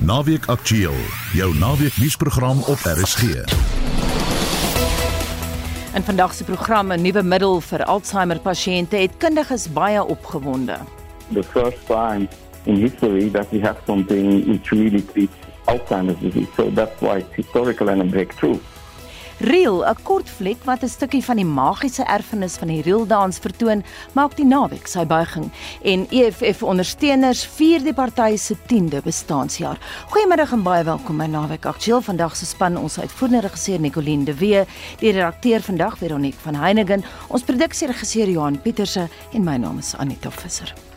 Naweek Aktueel, jou naweek nuusprogram op RSG. In vandag se program 'n nuwe middel vir Alzheimer pasiënte het kundiges baie opgewonde. The first time in history that we have something which really treats Alzheimer's disease. So that's why it's historical and a breakthrough. Reel, 'n kort fliek wat 'n stukkie van die magiese erfenis van die reeldans vertoon, maak die naweek sy buiging en EFF ondersteuners vier die party se 10de bestaanjaar. Goeiemiddag en baie welkom by Naweek Aktueel. Vandag se span ons uitvoerende regisseur Nicoline de Wee, die redakteur vandag Veronique van Heiningen, ons produksieregisseur Johan Pieterse en my naam is Anita Visser.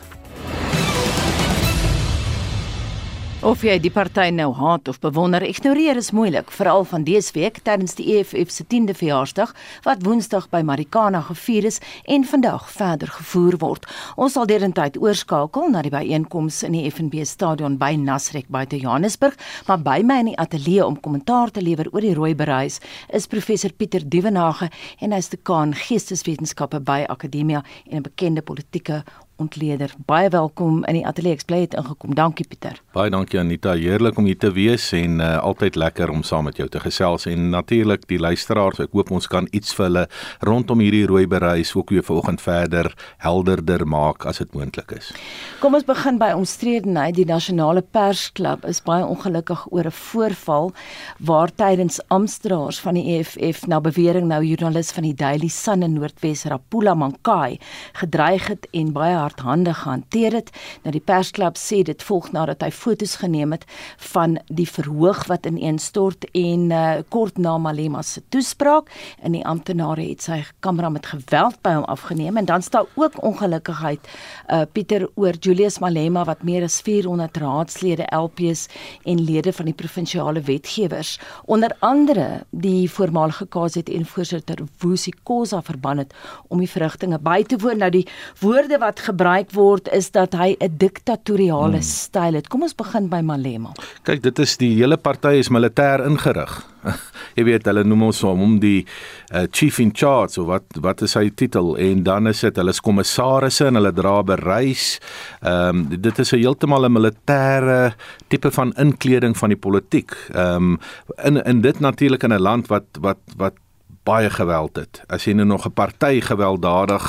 Of jy die party nou haat of bewonder, ignoreer is moeilik, veral van dese week tydens die EFF se 10de verjaarsdag wat Woensdag by Marikana gevier is en vandag verder gevoer word. Ons sal derentyd oorskakel na die byeenkoms in die FNB stadion by Nasrek buite Johannesburg, maar by my in die ateljee om kommentaar te lewer oor die rooi bereis is professor Pieter Dievenage en hy's dekaan geesteswetenskappe by Akademia en 'n bekende politieke ontleder. Baie welkom in die ateljee. Ek bly het ingekom. Dankie Pieter. Baie dankie Anita. Heerlik om hier te wees en uh, altyd lekker om saam met jou te gesels en natuurlik die luisteraars. Ek hoop ons kan iets vir hulle rondom hierdie rooi bereis ook weer vanoggend verder helderder maak as dit moontlik is. Kom ons begin by omstredenheid. Die nasionale persklub is baie ongelukkig oor 'n voorval waar tydens amptdraers van die EFF na bewering nou joernalis van die Daily Sun in Noordwes Rapula Mankai gedreig het en baie hardhandig gehanteer het. Nou die persklub sê dit volg nadat hy fotos geneem het van die verhoog wat ineenstort en uh, kort na Malema se toespraak. En die amptenare het sy kamera met geweld by hom afgeneem. En dan staan ook ongelukkigheid uh, Pieter oor Julius Malema wat meer as 400 raadslede LPs en lede van die provinsiale wetgewers onder andere die voormalige KZN voorsitter Woesie Kosa verban het om die verrigtinge by te woon. Nou die woorde wat gebruik word is dat hy 'n diktatoriale hmm. styl het. Kom ons begin by Malema. Kyk, dit is die hele party is militêr ingerig. Jy weet hulle noem ons hom die uh, chief in charge of wat wat is sy titel en dan is dit hulle is kommissarisse en hulle dra bereis. Ehm um, dit is 'n heeltemal 'n militêre tipe van inkleding van die politiek. Ehm um, in in dit natuurlik in 'n land wat wat wat baie geweld het. As jy nou nog 'n party gewelddadig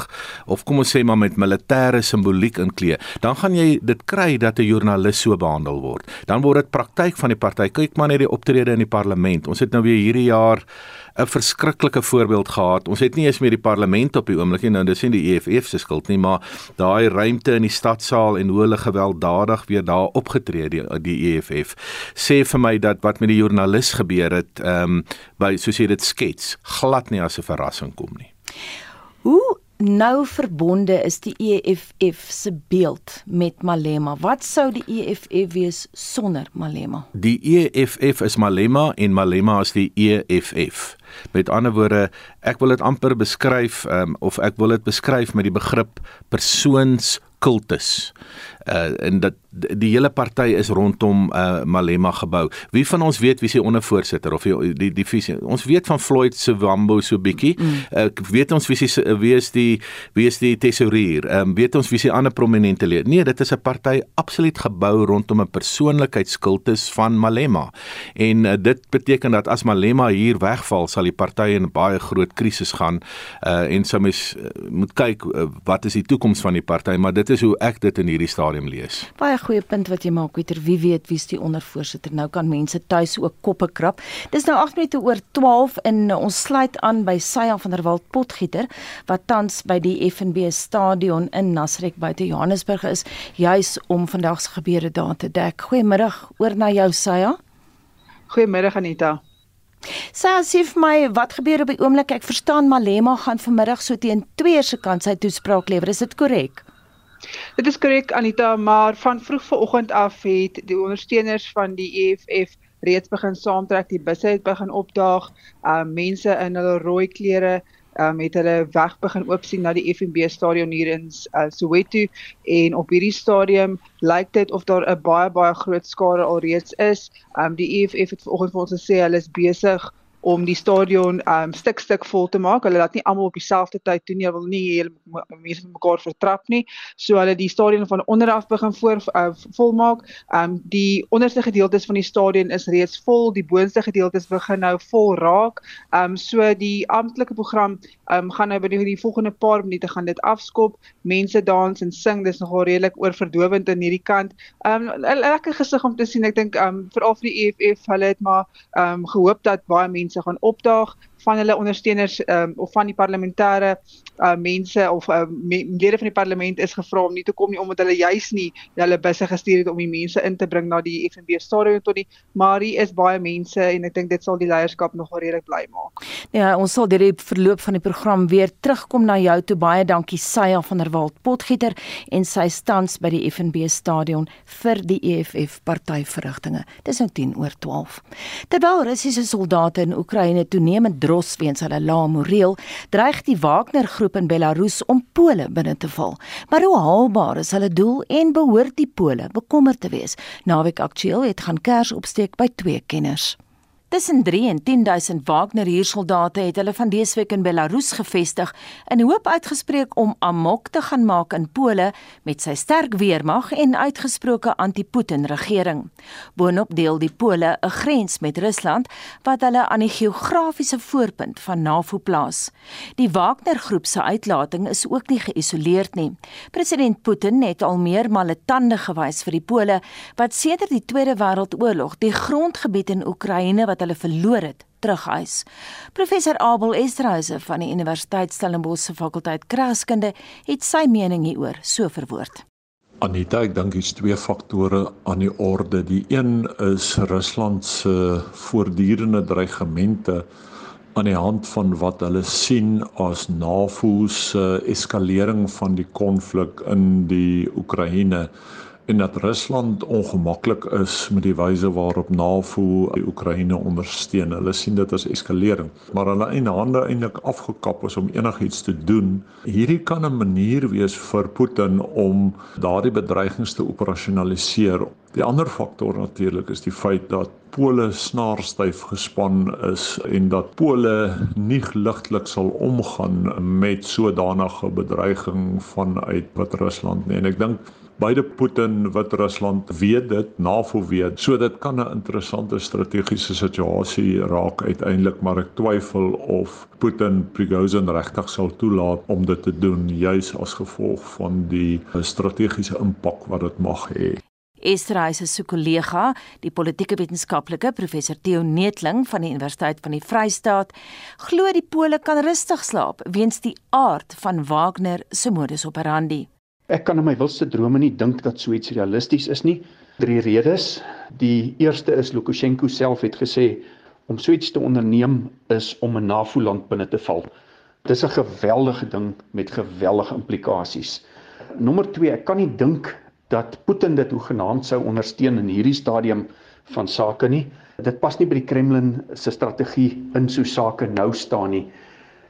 of kom ons sê maar met militêre simboliek inklee, dan gaan jy dit kry dat 'n joernalis so behandel word. Dan word dit praktyk van die party. Kyk maar net die optrede in die parlement. Ons het nou weer hierdie jaar 'n verskriklike voorbeeld gehad. Ons het nie eens meer die parlement op die oomblik nie. Nou dis nie die EFF se skuld nie, maar daai ruimte in die stadsaal en hoe hulle gewelddadig weer daar opgetree die die EFF sê vir my dat wat met die joernalis gebeur het, ehm um, by soos jy dit skets, glad nie as 'n verrassing kom nie. Hoe nou verbonde is die EFF se beeld met Malema. Wat sou die EFF wees sonder Malema? Die EFF is Malema en Malema is die EFF. Met ander woorde, ek wil dit amper beskryf um, of ek wil dit beskryf met die begrip persoonskultus uh, en dat die hele party is rondom uh, Malema gebou. Wie van ons weet wie sy ondervoorsitter of die die, die visie? Ons weet van Floyd se Wambo so bietjie. Mm. Ek uh, weet ons wie sy wie is die wie is die tesourier? Ehm um, weet ons wie sy ander prominente lid? Nee, dit is 'n party absoluut gebou rondom 'n persoonlikheidskultus van Malema. En uh, dit beteken dat as Malema hier wegval, sal die party in baie groot krisis gaan. Uh en sou mens uh, moet kyk uh, wat is die toekoms van die party, maar dit is hoe ek dit in hierdie stadium stadium lees. Baie goeie punt wat jy maak, Pieter. Wie weet wie's die ondervoorsitter? Nou kan mense tuis ook koppe krap. Dis nou 8 minute oor 12 en ons sluit aan by Sya van der Walt Potgieter wat tans by die FNB stadion in Nasrek buite Johannesburg is, juis om vandag se gebeure daar te dek. Goeiemiddag, oor na jou Sya. Goeiemiddag Anita. Sê asif my, wat gebeur op die oomblik? Ek verstaan Malema gaan vanmiddag so teen 2 se kant sy toespraak lewer. Is dit korrek? Dit is korrek Anita, maar van vroeg vanoggend af het die ondersteuners van die EFF reeds begin saamtrek, die busse het begin opdaag, um mense in hulle rooi klere um het hulle weg begin oop sien na die FNB stadion hier in uh, Soweto. En op hierdie stadium lyk dit of daar 'n baie baie groot skare alreeds is. Um die EFF het vanoggend vir ons gesê hulle is besig om die stadion um stuk stuk vol te maak. Hulle laat nie almal op dieselfde tyd doen nie. Hulle wil nie hele mense met mekaar vertrap nie. So hulle die stadion van onder af begin voor uh, volmaak. Um die onderste gedeeltes van die stadion is reeds vol. Die boonste gedeeltes begin nou vol raak. Um so die amptelike program um gaan nou by die, die volgende paar minute gaan dit afskop. Mense dans en sing. Dis nogal redelik oorverdowend aan hierdie kant. Um 'n lekker gesig om te sien. Ek dink um veral vir die EFF, hulle het maar um gehoop dat baie mense mense gaan opdaag van hulle ondersteuners um, of van die parlementêre uh, mense of uh, me, lede van die parlement is gevra om nie te kom nie omdat hulle juis nie hulle busse gestuur het om die mense in te bring na die FNB stadion tot die maar hier is baie mense en ek dink dit sal die leierskap nogal redelik bly maak. Ja, ons sal deur die verloop van die program weer terugkom na jou toe baie dankie Sya van der Walt Potgieter en sy stands by die FNB stadion vir die EFF partyverrigtinge. Dis nou 10 oor 12. Terwyl Russiese soldate in Oekraïne toenemend dros weens hulle lae moreel, dreig die Wagner groep in Belarus om Pole binne te val. Maar hoe haalbaar is hulle doel en behoort die Pole bekommerd te wees? Naweek Aktueel het gaan kers opsteek by twee kenners. Tussen 3 en 10000 Wagner huursoldate het hulle van dese week in Belarus gevestig in hoop uitgespreek om amok te gaan maak in Pole met sy sterk weermag en uitgesproke anti-Putin regering. Boonop deel die Pole 'n grens met Rusland wat hulle aan die geografiese voorpunt van NAVO plaas. Die Wagner groep se uitlating is ook nie geïsoleerd nie. President Putin het al meermale tande gewys vir die Pole wat sedert die Tweede Wêreldoorlog die grondgebied in Oekraïne wat hulle verloor het, terugeis. Professor Abel Esterhuise van die Universiteit Stellenbosch se fakulteit Kraskunde het sy mening hieroor so verwoord. Anita, ek dink hier's twee faktore aan die orde. Die een is Rusland se voortdurende dreigemente aan die hand van wat hulle sien as NAVO se eskalering van die konflik in die Oekraïne en dat Rusland ongemaklik is met die wyse waarop NAVO die Oekraïne ondersteun. Hulle sien dit as eskalering, maar hulle eie hande eintlik afgekap is om enigiets te doen. Hierdie kan 'n manier wees vir Putin om daardie bedreigings te operasionaliseer. Die ander faktor natuurlik is die feit dat Pole snaarstyf gespan is en dat Pole nie ligtelik sal omgaan met sodanige bedreiging vanuit wat Rusland nie. En ek dink beide Putin wat Rusland weet dit NAVO weet so dit kan 'n interessante strategiese situasie raak uiteindelik maar ek twyfel of Putin Prigozhin regtig sal toelaat om dit te doen juis as gevolg van die strategiese impak wat dit mag hê Esterhuis se kollega, die politieke wetenskaplike professor Theo Netling van die Universiteit van die Vrystaat, glo die Pole kan rustig slaap weens die aard van Wagner se modus operandi. Ek kan in my wildste drome nie dink dat so iets realisties is nie. Drie redes. Die eerste is Lukasjenko self het gesê om so iets te onderneem is om 'n NAVO-land binne te val. Dis 'n geweldige ding met geweldige implikasies. Nommer 2, ek kan nie dink dat Putin dit hoegenaamd sou ondersteun in hierdie stadium van sake nie. Dit pas nie by die Kremlin se strategie in so sake nou staan nie.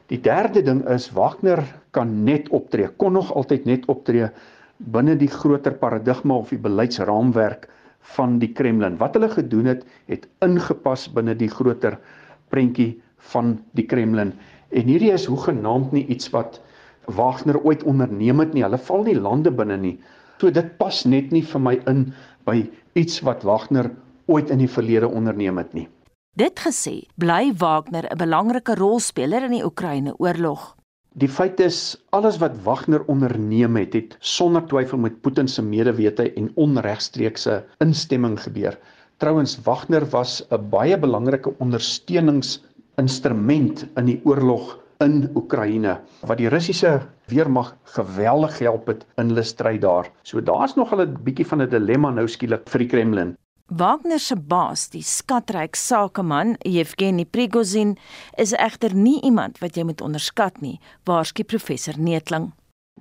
Die derde ding is Wagner kan net optree, kon nog altyd net optree binne die groter paradigma of die beleidsraamwerk van die Kremlin. Wat hulle gedoen het, het ingepas binne die groter prentjie van die Kremlin. En hierdie is hoegenaamd nie iets wat Wagner ooit onderneem het nie. Hulle val nie lande binne nie. So dit pas net nie vir my in by iets wat Wagner ooit in die verlede onderneem het nie. Dit gesê, bly Wagner 'n belangrike rolspeler in die Oekraïne oorlog. Die feit is alles wat Wagner onderneem het, het sonder twyfel met Putin se medewete en onregstreekse instemming gebeur. Trouwens Wagner was 'n baie belangrike ondersteuningsinstrument in die oorlog in Oekraïne wat die Russiese weermag geweldig gehelp het in hulle stryd daar. So daar's nog 'n bietjie van 'n dilemma nou skielik vir die Kremlin. Wagner se baas, die skatryk sakeman Yevgeny Prigozhin, is egter nie iemand wat jy moet onderskat nie, waarskynlik professor Netling.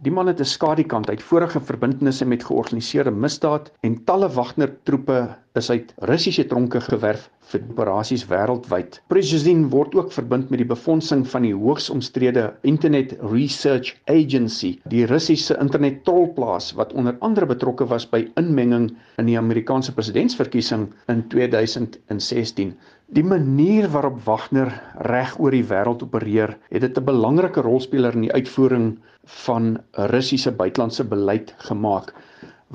Die man het 'n skadukant uit vorige verbintenisse met georganiseerde misdaad en talle Wagner troepe is uit Russiese tronke gewerf vir operasies wêreldwyd. Prigozhin word ook verbind met die befondsing van die hoogs omstrede Internet Research Agency, die Russiese internet trollplaas wat onder andere betrokke was by inmenging in die Amerikaanse presidentsverkiesing in 2016. Die manier waarop Wagner reg oor die wêreld opereer, het dit 'n belangrike rolspeler in die uitvoering van Russiese buitelandse beleid gemaak.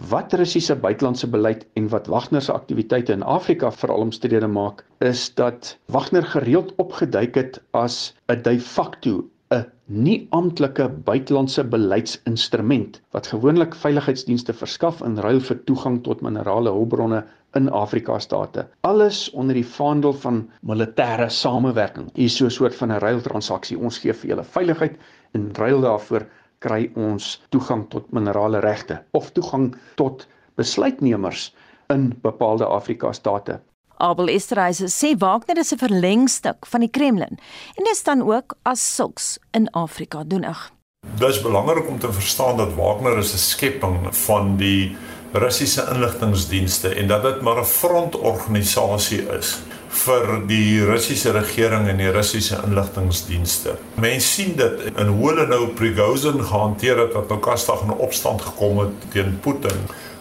Wat Russiese buitelandse beleid en wat Wagner se aktiwiteite in Afrika veral omstrede maak, is dat Wagner gereeld opgeduik het as 'n de facto 'n nie amptelike buitelandse beleidsinstrument wat gewoonlik veiligheidsdienste verskaf in ruil vir toegang tot minerale hulpbronne in Afrika state. Alles onder die vaandel van militêre samewerking. Hier is so 'n soort van 'n ruiltransaksie. Ons gee vir julle veiligheid en ruil daarvoor kry ons toegang tot minerale regte of toegang tot besluitnemers in bepaalde Afrika state. Abel Esterhuise sê Wagner is 'n verlengstuk van die Kremlin en dit staan ook as sulks in Afrika doenig. Dit is belangrik om te verstaan dat Wagner is 'n skepping van die Russiese inligtingdienste en dat dit maar 'n frontorganisasie is vir die Russiese regering en die Russiese inligtingdienste. Mense sien dit in hoe hulle nou Prigozhin gehanteer het wat nou kastig in opstand gekom het teen Putin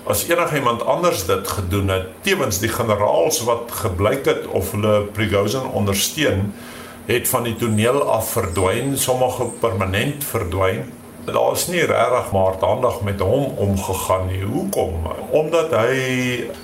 as enigiemand anders dit gedoen het, tewens die generaals wat gebleik het of hulle Prigozhin ondersteun, het van die toneel af verdwyn, sommige permanent verdwyn daar is nie regtig maar aandag met hom omgegaan nie. Hoekom? Omdat hy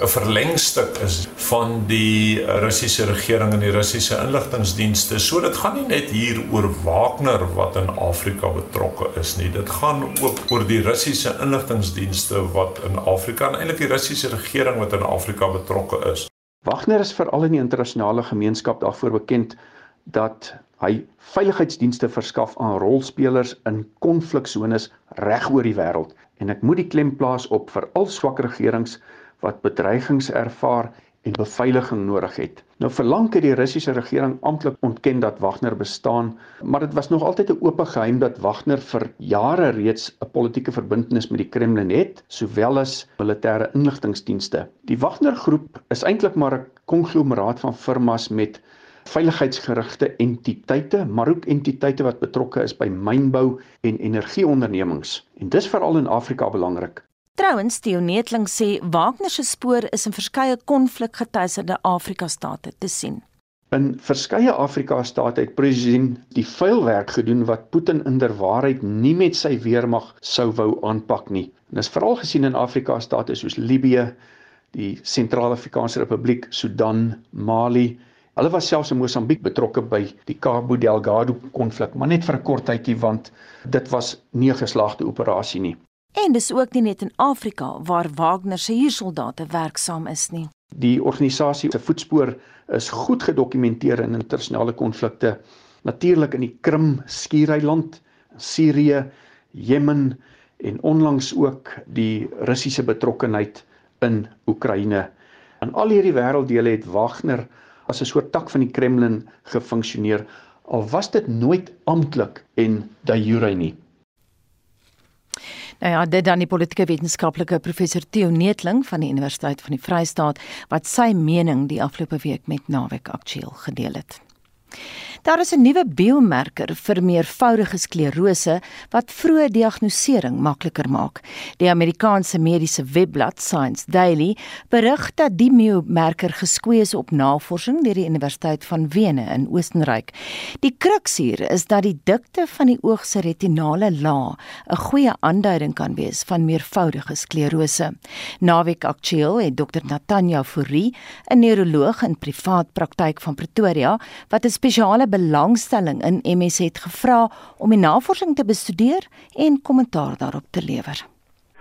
'n verlengstuk is van die Russiese regering en die Russiese inligtingdienste. So dit gaan nie net hier oor Wagner wat in Afrika betrokke is nie. Dit gaan ook oor die Russiese inligtingdienste wat in Afrika en eintlik die Russiese regering wat in Afrika betrokke is. Wagner is veral in die internasionale gemeenskap daarvoor bekend dat hy veiligheidsdienste verskaf aan rolspelers in konfliksones reg oor die wêreld en ek moet die klem plaas op veral swak regerings wat bedreigings ervaar en beveiliging nodig het. Nou verlang het die Russiese regering amptelik ontken dat Wagner bestaan, maar dit was nog altyd 'n oop geheim dat Wagner vir jare reeds 'n politieke verbintenis met die Kremlin het, sowel as militêre inligtingdienste. Die Wagner groep is eintlik maar 'n konglomeraat van firmas met veiligheidsgerigte entiteite, maar ook entiteite wat betrokke is by mynbou en energieondernemings. En dis veral in Afrika belangrik. Trouwens, Theo Netling sê Wagner se spoor is in verskeie konflikgetuiserde Afrika state te sien. In verskeie Afrika state het president die vuilwerk gedoen wat Putin inderwaarheid nie met sy weermag sou wou aanpak nie. En dis veral gesien in Afrika state soos Libië, die Sentraal-Afrikaanse Republiek, Sudan, Mali, Hulle was selfs in Mosambiek betrokke by die Cabo Delgado konflik, maar net vir 'n kort tydjie want dit was nie 'n geslaagde operasie nie. En dis ook nie net in Afrika waar Wagner se huursoldate werksaam is nie. Die organisasie se voetspoor is goed gedokumenteer in internasionale konflikte, natuurlik in die Krim skiereiland, Sirië, Jemen en onlangs ook die Russiese betrokkenheid in Oekraïne. In al hierdie wêrelddele het Wagner as 'n soort tak van die Kremlin gefunksioneer al was dit nooit amptelik en de jure nie. Nou ja, dit dan die politieke wetenskaplike professor Theo Netling van die Universiteit van die Vrystaat wat sy mening die afgelope week met Naweek Aktueel gedeel het. Daar is 'n nuwe biomarker vir meervoudige sklerose wat vroeë diagnostisering makliker maak. Die Amerikaanse mediese webblad Science Daily berig dat die biomarker geskwees is op navorsing deur die Universiteit van Wene in Oostenryk. Die kruks hier is dat die dikte van die oog se retinale laag 'n goeie aanduiding kan wees van meervoudige sklerose. Naweek Aktueel het Dr Natanja Fourie, 'n neuroloog in privaat praktyk van Pretoria, wat 'n spesiale belangstelling in MS het gevra om die navorsing te bestudeer en kommentaar daarop te lewer.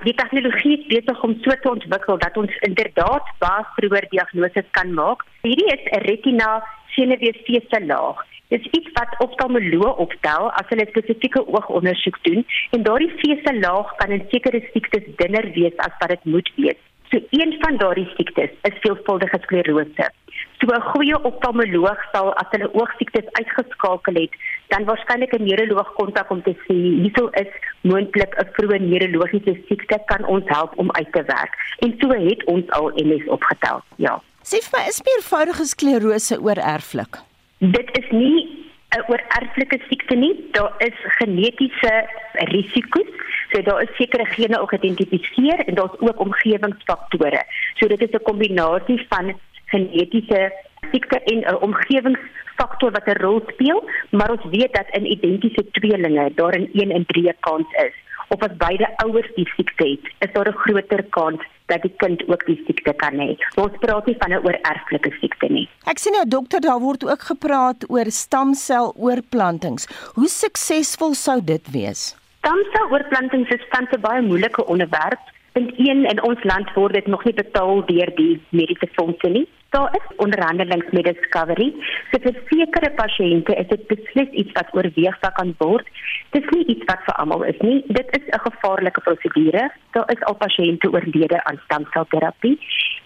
Die tegnologie is besig om so te ontwikkel dat ons inderdaad baie vroeër diagnoses kan maak. Hierdie is 'n retina senuweefse laag. Dit is iets wat oftalmoloë optel as hulle spesifieke oogondersoek doen en daardie vesel laag kan in sekere siektes dunner wees as wat dit moet wees. So een van daardie siektes is veelvuldige sklerose. So 'n goeie oftalmoloog sal as hulle oogsiektes uitgeskakel het, dan waarskynlik 'n neuroloog kontak om te sê hierso is moontlik 'n vroeë neurologiese siekte kan ons help om uit te werk. En so het ons al MS opgetel. Ja. Sê vir my, is meervoudige sklerose oorerflik? Dit is nie 'n oorerflike siekte nie. Daar is genetiese risiko's. So daar is sekere gene ook geïdentifiseer en daar's ook omgewingsfaktore. So dit is 'n kombinasie van genetiese siekte en 'n omgewingsfaktor wat 'n rol speel, maar ons weet dat in identiese tweelinge daar 'n 1 in 3 kans is of as beide ouers die siekte het, is daar 'n groter kans dat die kind ook die siekte kan hê. Ons praat nie van 'n oorerflike siekte nie. Ek sien nou dokter, daar word ook gepraat oor stamseloorplantings. Hoe suksesvol sou dit wees? Stamseloorplantings is tans 'n baie moeilike onderwerp. Punt 1 in ons land word dit nog nie betaal deur die mediese fondse nie. Daar is onderhandelings met Discovery. So vir sekere pasiënte is dit beslis iets wat oorweeg kan word. Dit is nie iets wat vir almal is nie. Dit is 'n gevaarlike prosedure. Daar is al pasiënte oorlede aan stamselterapie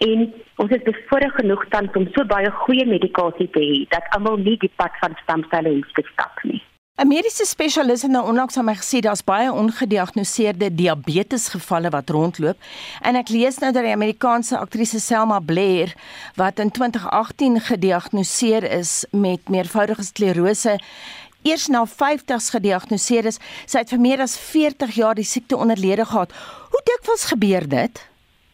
en ons is bevoorreg genoeg tans om so baie goeie medikasie te hê dat almal nie die pad van stamselle hoef te stap nie. 'n Mediese spesialis het nou onlangs aan my gesê daar's baie ongediagnoseerde diabetesgevalle wat rondloop en ek lees nou dat die Amerikaanse aktrise Selma Blair wat in 2018 gediagnoseer is met meervoudige sklerose eers na 50s gediagnoseer is. Sy het vir meer as 40 jaar die siekte onderlede gehad. Hoe dikwels gebeur dit?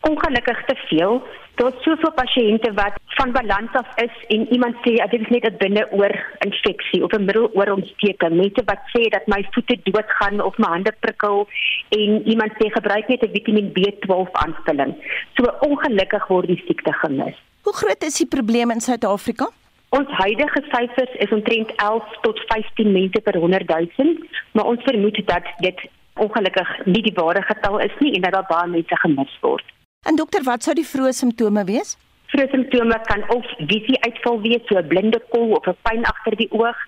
Ongelukkig te veel daar's soveel pasiënte wat van balans af is en iemand sê dit is net 'n binneoor infeksie of 'n middeloorontsteking. Mense wat sê dat my voete doodgaan of my hande prikkel en iemand sê gebruik net 'n Vitamiin B12 aanvulling. So ongelukkig word die siekte gemis. Hoe groot is die probleem in Suid-Afrika? Ons huidige syfers is omtrent 11 tot 15 mense per 100 000, maar ons vermoed dat dit ongelukkig nie die ware getal is nie en dat daar baie mense gemis word. En dokter, wat sou die vroeë simptome wees? Vroeë simptome kan of visie uitval wees, so 'n blinde kol of 'n pyn agter die oog.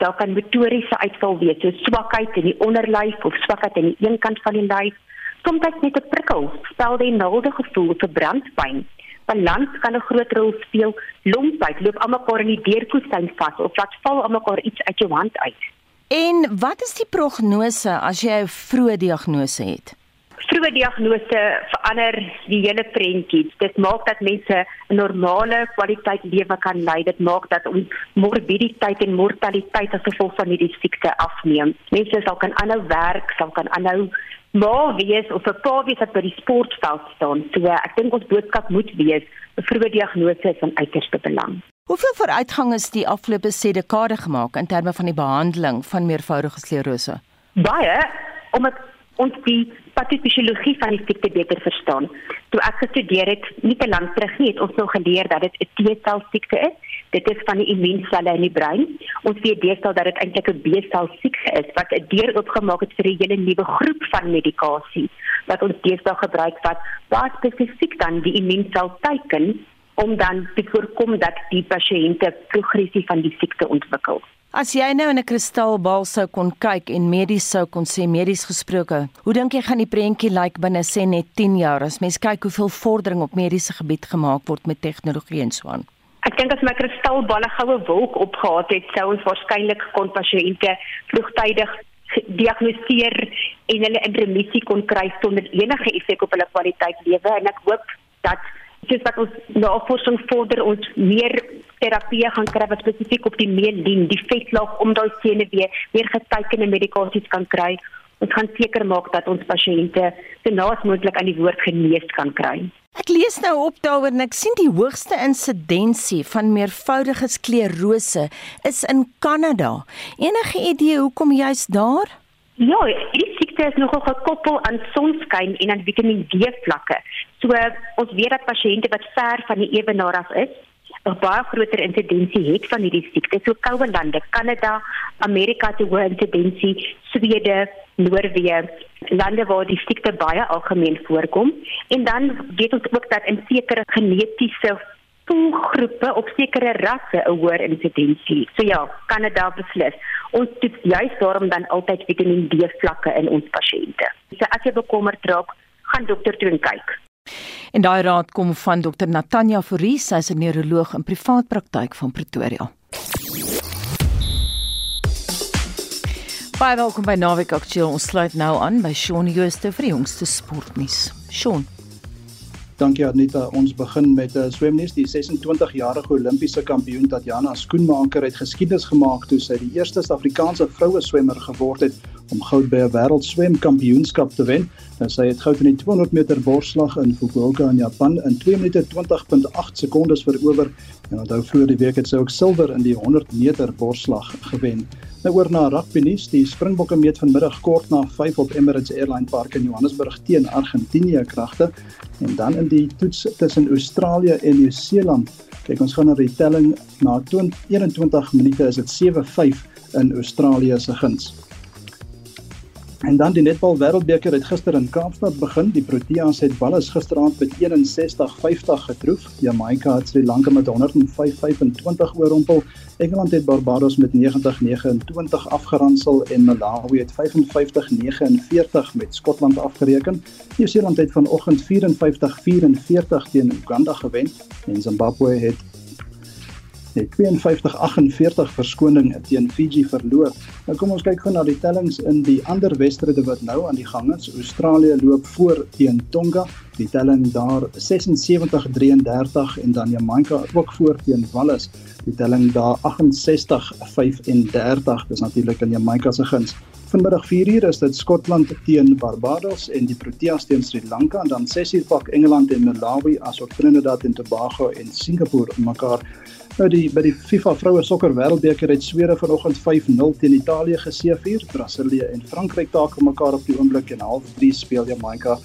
Daar kan motoriese uitval wees, so swakheid in die onderlyf of swakheid aan die een kant van die lyf. Soms net 'n prikkel, stel die naalde gevoel vir brandpyn. Balans kan 'n groot rol speel. Lompyd loop almekaar in die deurkoestyn vas of laat val almekaar iets uit jou hand uit. En wat is die prognose as jy 'n vroeë diagnose het? Vroeë diagnose verander die hele prentjie. Dit maak dat mense 'n normale kwaliteit lewe kan lei. Dit maak dat ons morbiditeit en mortaliteit as gevolg van hierdie siekte afneem. Mense sal kan aanhou werk, sal kan aanhou maar wees of 'n paar wees wat by die sportveld staan. So ek dink ons boodskap moet wees, 'n vroeë diagnose is van uiterste belang. Hoeveel vooruitgang is die afgelope dekade gemaak in terme van die behandeling van meervoudige sklerose? Baie, omdat ons die patofisiologie van die siekte beter verstaan. Toe ek gestudeer het, nie te lank terug nie, het ons nou geleer dat dit 'n T-sel siekte is. Dit is van die immuunselle in die brein. Ons weet deesdae dat dit eintlik 'n B-sel siekte is wat 'n deur oopgemaak het vir 'n hele nuwe groep van medikasie wat ons deesdae gebruik wat baie spesifiek dan die immuunsel teiken om dan te voorkom dat die pasiënte progressie van die siekte ontwikkel. As jy nou in 'n kristalbal sou kon kyk en medies sou kon sê medies gesproke, hoe dink jy gaan die prentjie lyk like binne sê net 10 jaar as mens kyk hoeveel vordering op mediese gebied gemaak word met tegnologie en so aan? Ek dink as my kristalbal 'n goue wolk opgehad het, sou ons waarskynlik kon pasiënte vroegtydig diagnoseer en hulle in remissie kon kry sonder enige effek op hulle kwaliteit lewe en ek hoop dat soos wat ons navorsing vorder ons meer terapie gaan kry wat spesifiek op die mielin, die vetlaag om daai senuwee weer getekende medikasies kan kry. Ons gaan seker maak dat ons pasiënte so naas moontlik aan die woord genees kan kry. Ek lees nou op daaroor en ek sien die hoogste insidensie van meervoudige sklerose is in Kanada. Enige idee hoekom jy's daar? Ja, die siekte is nogal gekoppel aan sonskyn en aan Vitamiin D vlakke. So ons weet dat pasiënte wat ver van die ewenaar af is, 'n baie groter insidensie het van hierdie siekte. So koue lande, Kanada, Amerika het 'n hoë insidensie, Swede, Noorwe, lande waar die siekte baie algemeen voorkom. En dan weet ons ook dat in sekere genetiese groepe op sekere rasse 'n hoër insidensie. So ja, Kanada beslis. Ons toets juist daarom dan altyd Vitamiin D vlakke in ons pasiënte. So as jy bekommerd raak, gaan dokter toe kyk. En daai raad kom van Dr Natanja Fourie, sy is 'n neuroloog in privaat praktyk van Pretoria. Baie welkom by Naweek Aktueel. Ons sluit nou aan by Shaun Jooste vir die jongste sportnuus. Shaun Dankie Anita. Ons begin met 'n uh, swemnuus. Die 26-jarige Olimpiese kampioen Tatiana Skoenmaker het geskiedenis gemaak toe sy die eerste Suid-Afrikaanse vroue swemmer geword het om goud by 'n wêreld swemkampioenskap te wen. Nou sy het goud in die 200 meter borsslag in Fukuoka in Japan in 2 minute 20.8 sekondes verower en onthou vroeër die week het sy ook silwer in die 100 meter borsslag gewen. Nou oor na rugby nuus. Die Springbokke meet vanmiddag kort na 5 op Emirates Airline Park in Johannesburg teen Argentinië kragte en dan in die toets tussen Australië en Nieu-Seeland. Kyk ons gaan na die telling na 20, 21 minute is dit 7-5 in Australië se guns. En dan die netbal wêreldbeker het gister in Kaapstad begin. Die Proteas het Wallis gisteraand met 61-50 getroof. Jamaica het Sri Lanka met 105-25 oorrompel. Engeland het Barbados met 90-29 afgeronsel en Malawi het 55-49 met Skotland afgereken. Nieu-Seeland het vanoggend 54-44 teen Uganda gewen en Zimbabwe het het 52-48 verskoning teen Fiji verloor. Nou kom ons kyk gou na die tellings in die ander wedstryde wat nou aan die gang is. Australië loop voor teen Tonga. Die telling daar 76-33 en dan Jamaica ook voor teen Wallis. Die telling daar 68-35. Dis natuurlik in Jamaica se guns. Vanmiddag 4uur is dit Skotland teen Barbados en die Proteas teen Sri Lanka en dan 6uur pak Engeland en Malawi asook Trinidad en Tobago en Singapore mekaar. Nou die by die FIFA vroue sokker wêreldbeker het Swede vanoggend 5-0 teen Italië geseëvier. Brasilië en Frankryk takel mekaar op die oomblik en half 3 speel Jamaica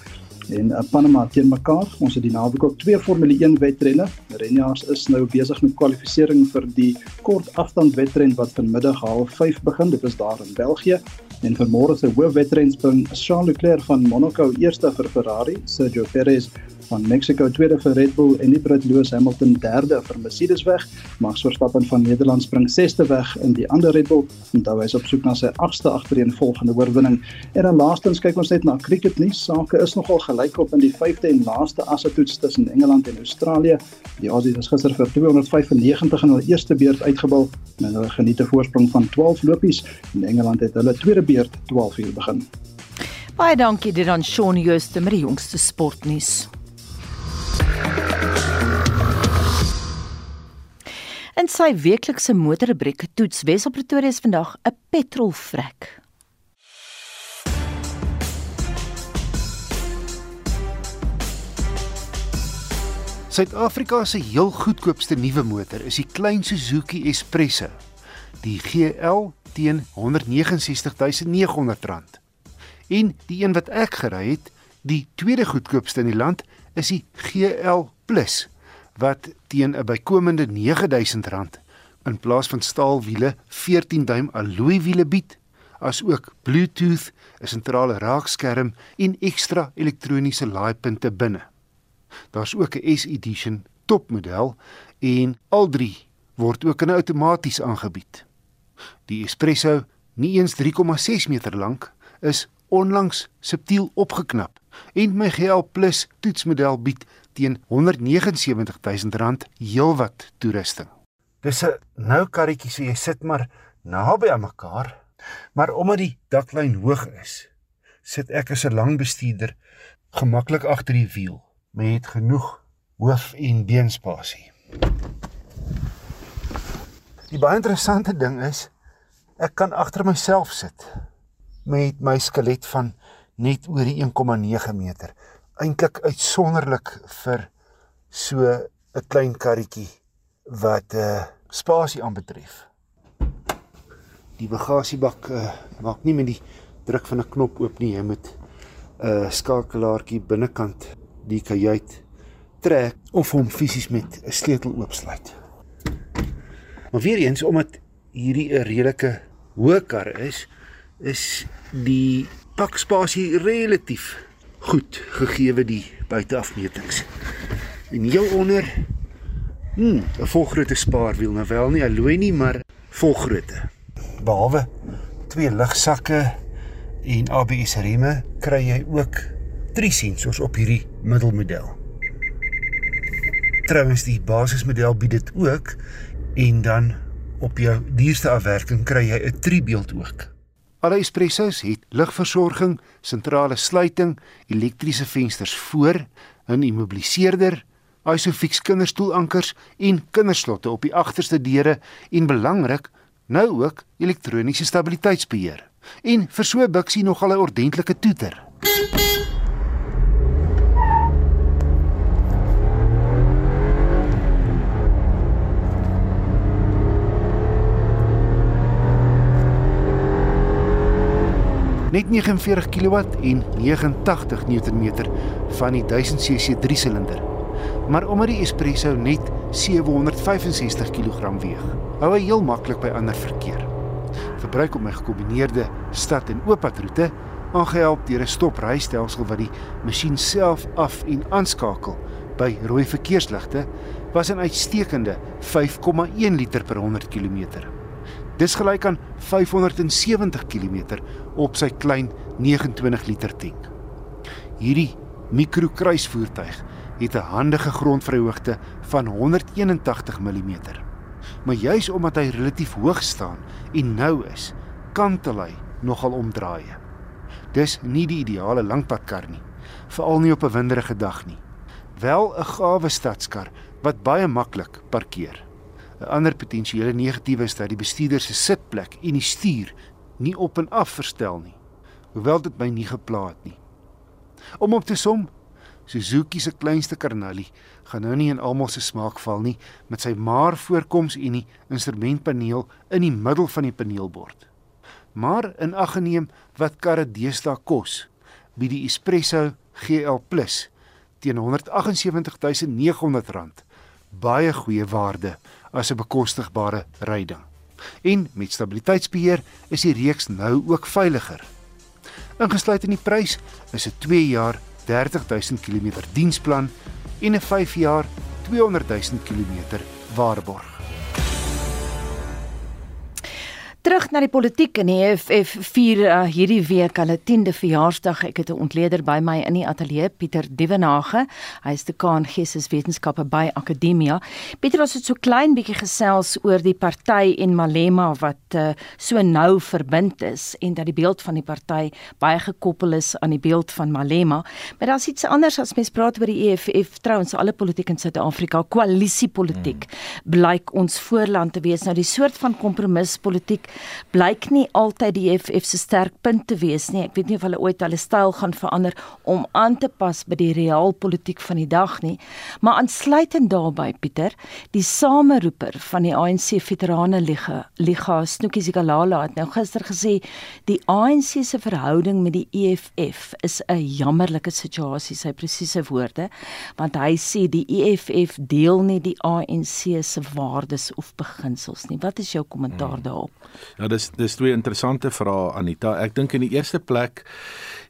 en uh, Panama teen mekaar. Ons het die naweek ook twee Formule 1 wedrenne. Renjaars is nou besig met kwalifikasie vir die kort afstand wedren wat vanmiddag half 5 begin. Dit is daar in België. En vir môre se hoofwedren spring Charles Leclerc van Monaco eerste vir Ferrari, Sergio Perez van Mexico tweede vir Red Bull en die Brit Lewis Hamilton derde vir Mercedes weg. Max Verstappen van Nederland spring sesde weg in die ander Red Bull en dan hy's op soek na sy agste agtereenvolgende oorwinning. En dan laastens kyk ons net na cricket nuus. Sake is nogal gelykop in die 5de en laaste assetoets tussen Engeland en Australië. Die Aussies is gister vir 295 in hulle eerste beurt uitgebal en hulle geniet 'n voorsprong van 12 lopies en Engeland het hulle tweede beurt 12 uur begin. Baie dankie dit aan Shaun Jooste met die jongste sportnuus. In sy weeklikse motorrubriek toets Wesop Pretoria is vandag 'n petrolvrek. Suid-Afrika se heel goedkoopste nuwe motor is die klein Suzuki Espresso. Die GL teen R169900. En die een wat ek gery het, die tweede goedkoopste in die land, is die GL Plus wat teen 'n bykomende R9000 in plaas van staalwiele 14 duim alloy wiele bied, asook Bluetooth, 'n sentrale raakskerm en ekstra elektroniese laaipunte binne. Daar's ook 'n S-edition topmodel en al drie word ook in outomaties aangebied. Die Espresso, nie eens 3,6 meter lank, is onlangs subtiel opgeknap en my GL Plus toetsmodel bied teen R179000 heelwat toerusting. Dis 'n nou karretjie so jy sit maar naby aan mekaar, maar omdat die daklyn hoog is, sit ek as 'n lang bestuurder gemaklik agter die wiel met genoeg hoof en beenspasie. Die baie interessante ding is ek kan agter myself sit met my skelet van net oor die 1,9 meter. Eintlik uitsonderlik vir so 'n klein karretjie wat 'n uh, spasie aanbetref. Die bagasiebak uh, maak nie met die druk van 'n knop oop nie. Jy moet 'n uh, skakelaartjie binnekant die kajuit trek of hom fisies met 'n sleutel oopsluit. Maar weer eens omdat hierdie 'n redelike hoë kar is, is die pakspasie relatief goed gegeewe die buiteafmetings. En heel onder hm, 'n volgrootte spaarwiel, nou wel nie alloy nie, maar volgrootte. Behalwe twee lugsakke en ABS remme, kry jy ook drie sensors op hierdie middelmodel. Trouwens die basismodel bied dit ook en dan op jou duurste afwerking kry jy 'n tribeeld ook. Alle espressos het ligversorging, sentrale sluiting, elektriese vensters voor, 'n immobiliseerder, Isofix kinderstoelankers en kinderslotte op die agterste deure en belangrik, nou ook elektroniese stabiliteitsbeheer. En vir so 'n biksie nogal 'n ordentlike toeter. Net 49 kW en 89 Nm van die 1000 cc 3-silinder. Maar omdat die Espresso net 765 kg weeg, hou hy heel maklik by ander verkeer. Verbruik op my gekombineerde stad en ooppadroete, aangehelp deur 'n stoprystelsel wat die masjien self af en aanskakel by rooi verkeersligte, was 'n uitstekende 5,1 liter per 100 km. Dis gelyk aan 570 km op sy klein 29 liter tank. Hierdie mikrokruisvoertuig het 'n handige grondvryhoogte van 181 mm. Maar juis omdat hy relatief hoog staan en nou is, kantel hy nogal omdraaie. Dis nie die ideale langpadkar nie, veral nie op 'n winderige dag nie. Wel 'n gawe stadskar wat baie maklik parkeer. 'n Ander potensiële negatiewe is dat die bestuurder se sitplek en die stuur nie op en af verstel nie. Hoewel dit my nie geplaat nie. Om op te som, Suzuki se kleinste karnalie gaan nou nie in almal se smaak val nie met sy maar voorkoms en die instrumentpaneel in die middel van die paneelbord. Maar in ag geneem wat karre deesdae kos, bied die Espresso GL Plus teen R178900 baie goeie waarde as 'n bekostigbare ryding. En met stabiliteitsbeheer is die reeks nou ook veiliger. Ingesluit in die prys is 'n 2 jaar 30000 km diensplan en 'n 5 jaar 200000 km waarborg. Terug na die politiek in die EFF vier uh, hierdie week hulle 10de verjaarsdag. Ek het 'n ontleder by my in die ateljee, Pieter Dievenage. Hy is dekaan Geesteswetenskappe by Akademia. Pieter, ons het so klein bietjie gesels oor die party en Malema wat uh, so nou verbind is en dat die beeld van die party baie gekoppel is aan die beeld van Malema. Maar daar's iets anders as mens praat oor die EFF. Trouens, alle politiek in Suid-Afrika, koalisiepolitiek, hmm. blyk ons voorland te wees. Nou die soort van kompromispolitiek blyk nie altyd die EFF se sterk punt te wees nie. Ek weet nie of hulle ooit hulle styl gaan verander om aan te pas by die realpolitiek van die dag nie. Maar aansluitend daarbey Pieter, die sameroeper van die ANC Veterane Liga, Liga Snoekie Sigalala het nou gister gesê die ANC se verhouding met die EFF is 'n jammerlike situasie, sy presiese woorde, want hy sê die EFF deel nie die ANC se waardes of beginsels nie. Wat is jou kommentaar hmm. daarop? Ja, dis dis twee interessante vrae Anita. Ek dink in die eerste plek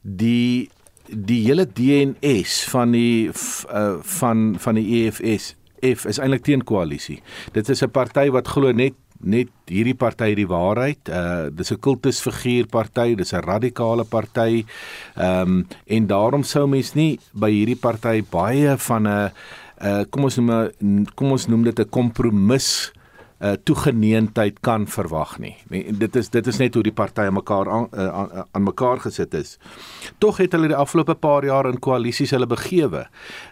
die die hele DNS van die uh, van van die EFS F is eintlik teen koalisie. Dit is 'n party wat glo net net hierdie party die waarheid. Uh dis 'n kultusfiguur party, dis 'n radikale party. Ehm um, en daarom sou mens nie by hierdie party baie van 'n uh kom ons noem kom ons noem dit 'n kompromis uh, toegeneentheid kan verwag nie. Nee, dit is dit is net hoe die partye mekaar aan, uh, aan aan mekaar gesit is. Tog het hulle die afgelope paar jaar in koalisies hulle begewe.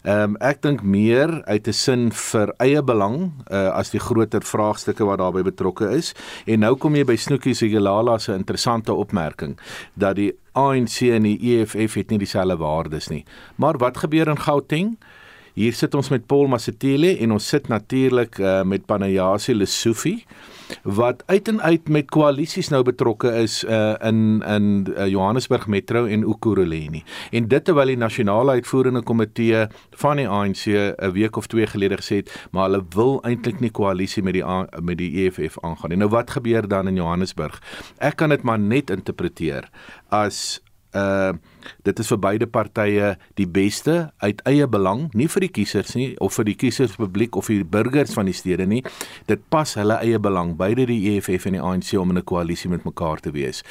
Ehm um, ek dink meer uit 'n sin vir eie belang uh, as die groter vraagstukke wat daarbey betrokke is. En nou kom jy by Snoekie Sigelala se interessante opmerking dat die ANC en die EFF het nie dieselfde waardes nie. Maar wat gebeur in Gauteng? Hier sit ons met Paul Masetile en ons sit natuurlik uh, met Panayasi Lesufi wat uit en uit met koalisies nou betrokke is uh, in in uh, Johannesburg Metro en Ukuruleni. En dit terwyl die nasionale uitvoerende komitee van die ANC 'n week of twee gelede gesê het, maar hulle wil eintlik nie koalisie met die met die EFF aangaan nie. Nou wat gebeur dan in Johannesburg? Ek kan dit maar net interpreteer as uh dit is vir beide partye die beste uit eie belang, nie vir die kiesers nie of vir die kieserspubliek of vir die burgers van die stede nie. Dit pas hulle eie belang, beide die EFF en die ANC om in 'n koalisie met mekaar te wees.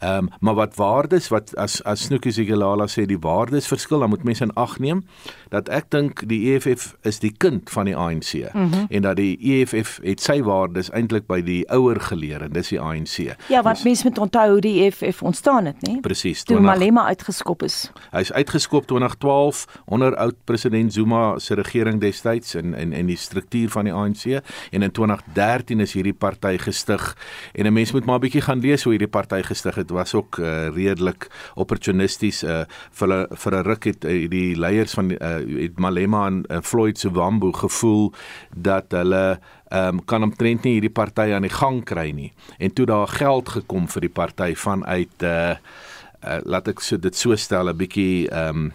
Ehm um, maar wat waardes wat as as Snoekie Sigelala sê die waardes verskil, dan moet mense in ag neem dat ek dink die EFF is die kind van die ANC mm -hmm. en dat die EFF het sy waardes eintlik by die ouer geleer en dis die ANC. Ja, wat mense moet onthou die EFF ontstaan het, nê? Presies. Toe Malema uitges uitgeskop is. Hy's uitgeskop 2012 onder oud president Zuma se regering destyds in in in die struktuur van die ANC en in 2013 is hierdie party gestig en 'n mens moet maar 'n bietjie gaan lees hoe hierdie party gestig het was ook uh, redelik opportunisties uh, vir 'n vir 'n ruk het uh, die leiers van uh, het Malema en uh, Floyd Sewambu gevoel dat hulle ehm um, kan omtrent nie hierdie party aan die gang kry nie. En toe daar geld gekom vir die party vanuit uh, uh laat ek so dit so stel 'n bietjie ehm um,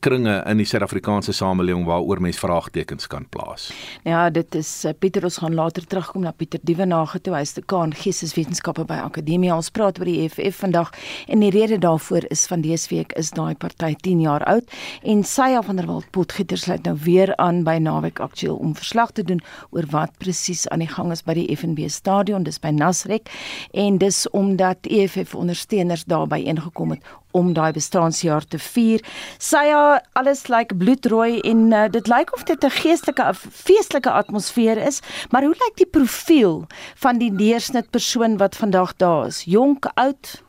kringe in die Suid-Afrikaanse samelewing waaroor mens vraagtekens kan plaas. Ja, dit is uh, Pieter ons gaan later terugkom na Pieter Dievenage toe. Hy is dekaan Geesteswetenskappe by Akademie. Ons praat oor die EFF vandag en die rede daarvoor is van dese week is daai party 10 jaar oud en Sya van der Walt Potgieter sluit nou weer aan by Naweek Aktueel om verslag te doen oor wat presies aan die gang is by die FNB stadion, dis by Nasrek en dis omdat EFF ondersteuners daarby ingekom het om daai bestaanjaar te vier. Sya alles lyk like bloedrooi en uh, dit lyk of dit 'n geestelike feestelike atmosfeer is, maar hoe lyk die profiel van die deursnit persoon wat vandag daar is? Jonk, oud?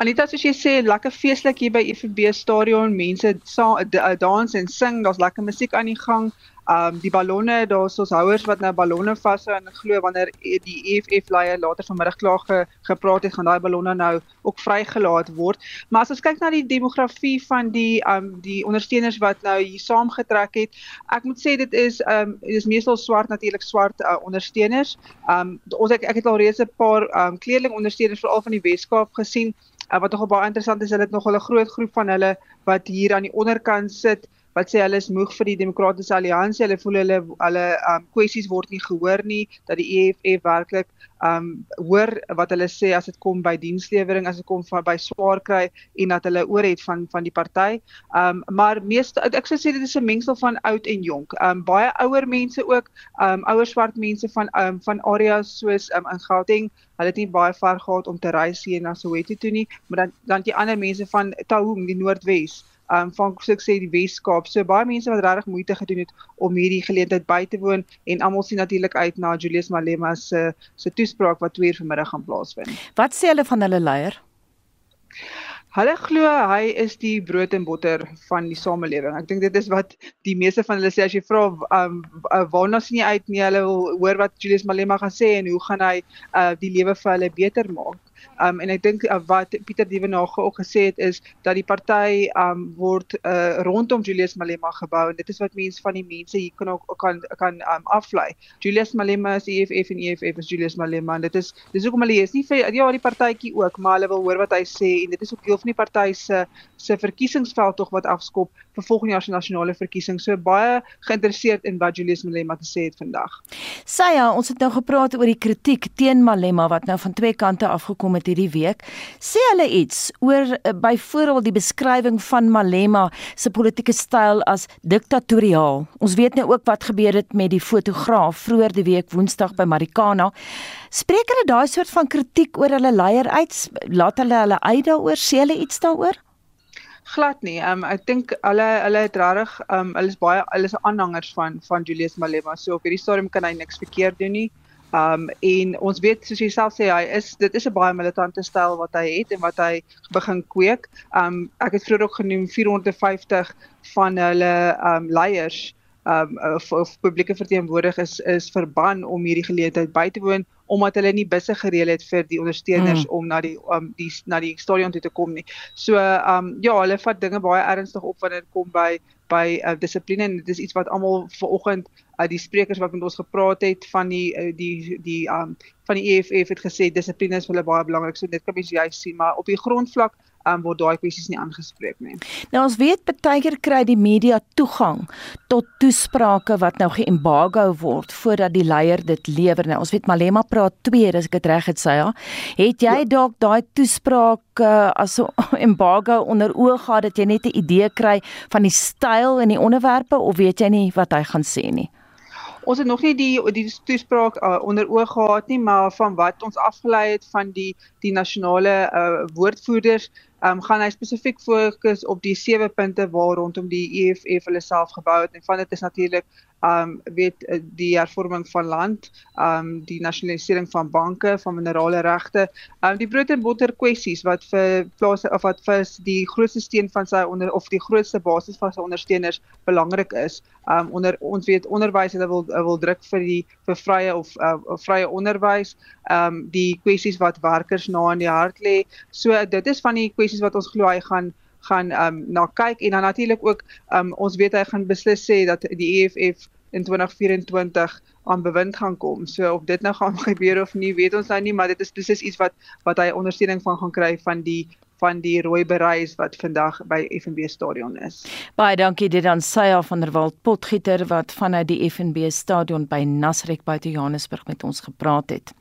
Anita soos jy sê, lekker feestelik hier by FB stadion, mense dans en sing, daar's lekker musiek aan die gang. Um die ballonne, daar's ons houers wat nou ballonne vashou en glo wanneer die EFF leier later vanmiddag klaar ge, gepraat het, gaan daai ballonne nou ook vrygelaat word. Maar as ons kyk na die demografie van die um die ondersteuners wat nou hier saamgetrek het, ek moet sê dit is um dis meestal swart natuurlik swart uh, ondersteuners. Um ons ek, ek het al reeds 'n paar um kleerling ondersteuners veral van die Weskaap gesien. Uh, wat nogal baie interessant is, hulle het nogal 'n groot groep van hulle wat hier aan die onderkant sit wat sê hulle is moeg vir die demokratiese alliansie. Hulle voel hulle hulle um kwessies word nie gehoor nie dat die EFF werklik um hoor wat hulle sê as dit kom by dienslewering, as dit kom van by swaar kry en dat hulle oor het van van die party. Um maar meeste ek sou sê dit is 'n mengsel van oud en jonk. Um baie ouer mense ook, um ouer swart mense van um van areas soos um in Gauteng. Hulle het nie baie ver gehad om te reis hier na Soweto toe nie, maar dan dan die ander mense van Taung, die Noordwes um, van so ek sê die Wes-Kaap. So baie mense wat regtig moeite gedoen het om hierdie geleentheid by te woon en almal sien natuurlik uit na Julius Malema se se toespraak wat 2 uur vanmiddag gaan plaasvind. Wat sê hulle van hulle leier? Hulle glo hy is die brood en botter van die samelewing. Ek dink dit is wat die meeste van hulle sê as jy vra um, waarna sien jy uit nie hulle wil hoor wat Julius Malema gaan sê en hoe gaan hy uh, die lewe vir hulle beter maak. Um en ek dink uh, wat Pieter Dievenage ook gesê het is dat die party um word uh, rondom Julius Malema gebou en dit is wat mense van die mense hier kan ook kan kan um aflei. Julius Malema is EFF en EFF is Julius Malema en dit is dis hoekom hulle is nie vir ja die partytjie ook maar hulle wil hoor wat hy sê en dit is ook deel van die party se se verkiesingsveld tog wat afskop vir volgende jaar se nasionale verkiesing. So baie geïnteresseerd in wat Julius Malema te sê het vandag. Sya, ons het nou gepraat oor die kritiek teen Malema wat nou van twee kante afgekom het hierdie week. Sê hulle iets oor uh, byvoorbeeld die beskrywing van Malema se politieke styl as diktatoriaal. Ons weet nou ook wat gebeur het met die fotograaf vroeër die week Woensdag by Marikana. Spreek hulle daai soort van kritiek oor hulle leier uit? Laat hulle hulle uit daaroor? Sê hulle iets daaroor? Glad nie. Um ek dink hulle hulle het regtig um hulle is baie hulle is aanhangers van van Julius Malema. So op hierdie stadium kan hy niks verkeerd doen nie. Um en ons weet soos jy self sê hy is dit is 'n baie militante styl wat hy het en wat hy begin kweek. Um ek het vroeër ook genoem 450 van hulle um leiers um of, of publieke verteenwoordigers is, is verban om hierdie geleentheid by te woon omdat hulle nie busse gereël het vir die ondersteuners mm. om na die um die na die stadion toe te kom nie. So um ja, hulle vat dinge baie ernstig op wanneer dit kom by by uh, dissipline en dit is iets wat almal vanoggend uit uh, die sprekers wat met ons gepraat het van die uh, die die um van die EFF het gesê dissipline is vir hulle baie belangrik. So dit kan mens jy sien, maar op die grondvlak um, word daai kwessies nie aangespreek nie. Nou ons weet baie keer kry die media toegang tot toesprake wat nou geembargo word voordat die leier dit lewer. Nou ons weet Malema praat 2 as ek dit reg het sê ja. Het jy ja. dalk daai toespraak uh, as 'n embargo onder oë gehad dat jy net 'n idee kry van die styl en die onderwerpe of weet jy nie wat hy gaan sê nie? Ons het nog nie die die toespraak uh, onder oog gehad nie, maar van wat ons afgelei het van die die nasionale uh, woordvoerders um, gaan hy spesifiek fokus op die sewe punte waar rondom die EFF hulle self gebou het. En van dit is natuurlik um weet eh, die hervorming van land, um die nasionalisering van banke, van minerale regte, um die brood en botter kwessies wat vir plase of wat vir die grootste steen van sy onder of die grootste basis van sy ondersteuners belangrik is. Um onder ons weet onderwys hulle wil wil druk vir die vir vrye of uh, vrye onderwys, um die kwessies wat werkers na in die hart lê. So dit is van die kwessies wat ons glo hy gaan gaan um na kyk en dan natuurlik ook um ons weet hy gaan beslis sê dat die EFF in 2024 aan bewind gaan kom. So of dit nou gaan gebeur of nie, weet ons nou nie, maar dit is presies iets wat wat hy ondersteuning van gaan kry van die van die rooi bereis wat vandag by FNB stadion is. Baie dankie dit aan Sya van der Walt Potgieter wat vanuit die FNB stadion by Nasrek buite Johannesburg met ons gepraat het.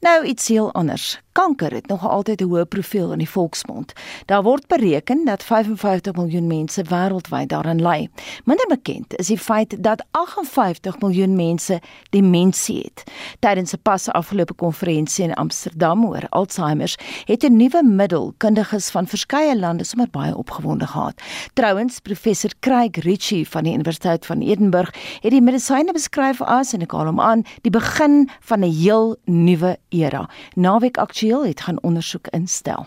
Nou iets heel anders. Kanker het nog altyd 'n hoë profiel in die volksmond. Daar word bereken dat 55 miljoen mense wêreldwyd daaraan ly. Minder bekend is die feit dat 58 miljoen mense demensie het. Tydens 'n pas afgelope konferensie in Amsterdam oor Alzheimer het 'n nuwe middel kundiges van verskeie lande sommer baie opgewonde gehad. Trouwens, professor Craig Ritchie van die Universiteit van Edinburgh het die medisyne beskryf as en ek haal hom aan, die begin van 'n heel nuwe era. Naweek aktueel het gaan ondersoek instel.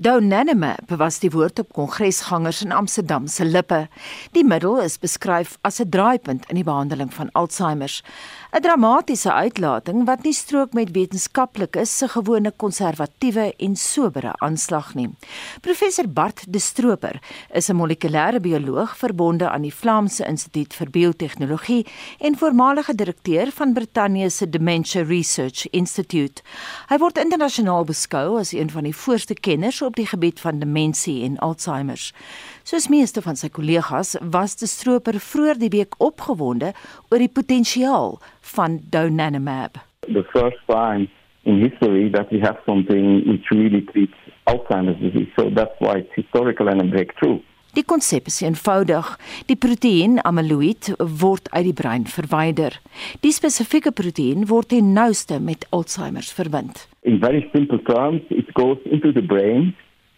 Donanemab was die woord op kongresgangers in Amsterdam se lippe. Die middel is beskryf as 'n draaipunt in die behandeling van Alzheimer. 'n Dramatiese uitlating wat nie strook met wetenskaplikes se gewone konservatiewe en sobere aanslag nie. Professor Bart De Stroper is 'n molekulêre bioloog verbonde aan die Vlaamse Instituut vir Biotehnologie en voormalige direkteur van Brittanje se Dementia Research Institute. Hy word internasionaal beskou as een van die voorste kenners op die gebied van demensie en Alzheimer. Soos meeste van sy kollegas was die stroper vroeër die week opgewonde oor die potensiaal van donanemab. The first time in history that we have something which really treats Alzheimer's disease. So that's why it's historical and a breakthrough. Die konsep is eenvoudig. Die proteïen amyloïd word uit die brein verwyder. Die spesifieke proteïen word ten nouste met Alzheimer verbind. In very simple terms, it goes into the brain,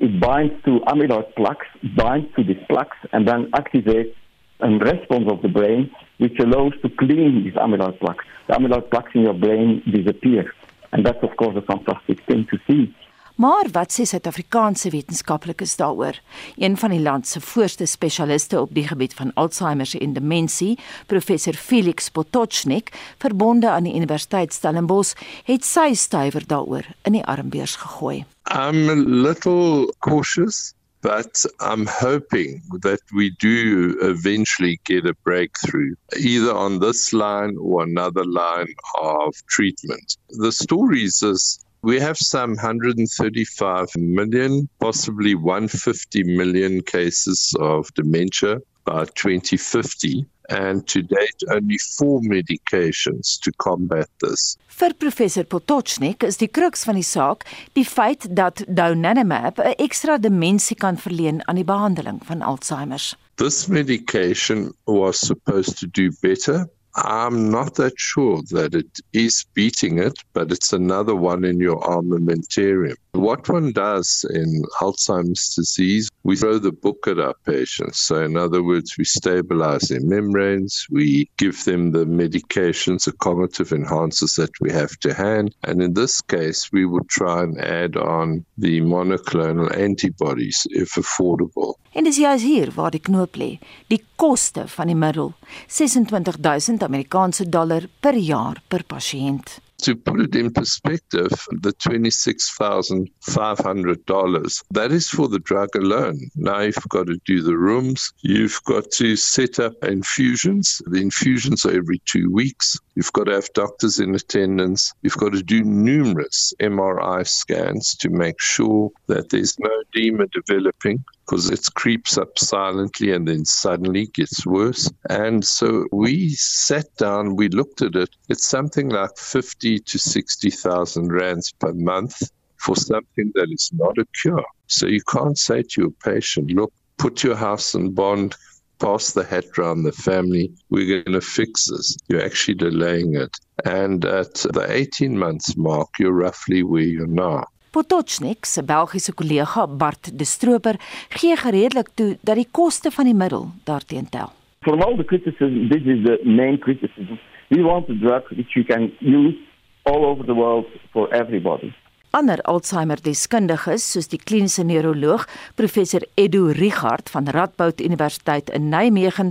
it binds to amyloid plaques, binds to these plaques and then activates a response of the brain which allows to clean these amyloid plaques. The amyloid plaques in your brain disappear. And that's of course a fantastic thing to see. Maar wat sê Suid-Afrikaanse wetenskaplikes daaroor? Een van die land se voorste spesialiste op die gebied van Alzheimer en demensie, professor Felix Potocznik, verbonde aan die Universiteit Stellenbosch, het sy stywer daaroor in die armbeurs gegooi. I'm a little cautious but I'm hoping that we do eventually get a breakthrough, either on this line or another line of treatment. The stories is We have some 135 million, possibly 150 million cases of dementia by 2050. And to date, only four medications to combat this. Vir professor Potocznik is die kruks van die saak die feit dat donanemab 'n ekstra dimensie kan verleen aan die behandeling van Alzheimer. This medication was supposed to do better I'm not that sure that it is beating it, but it's another one in your armamentarium. What one does in Alzheimer's disease, we throw the book at our patients. So, in other words, we stabilize their membranes, we give them the medications, the cognitive enhancers that we have to hand. And in this case, we would try and add on the monoclonal antibodies if affordable. En dis juist hier waar die knoop lê, die koste van die middel, 26000 Amerikaanse dollar per jaar per pasiënt. to put it in perspective, the $26,500, that is for the drug alone. Now you've got to do the rooms, you've got to set up infusions. The infusions are every two weeks. You've got to have doctors in attendance. You've got to do numerous MRI scans to make sure that there's no edema developing because it creeps up silently and then suddenly gets worse. And so we sat down, we looked at it. It's something like 50 to 60,000 rands per month for something that is not a cure. So you can't say to your patient, look, put your house in bond, pass the hat around the family. We're going to fix this. You're actually delaying it. And at the 18 months mark, you're roughly where you're now. Potocznik, se Belgiese kollega Bart De Stroper, gee gereedelik toe dat die koste van die middel daarteen tel. From all the criticism, this is the main criticism. We want a drug which you can use all over the world for everybody. Ander Alzheimer-deskundiges, soos die kliniese neuroloog professor Edu Richard van Radboud Universiteit in Nijmegen,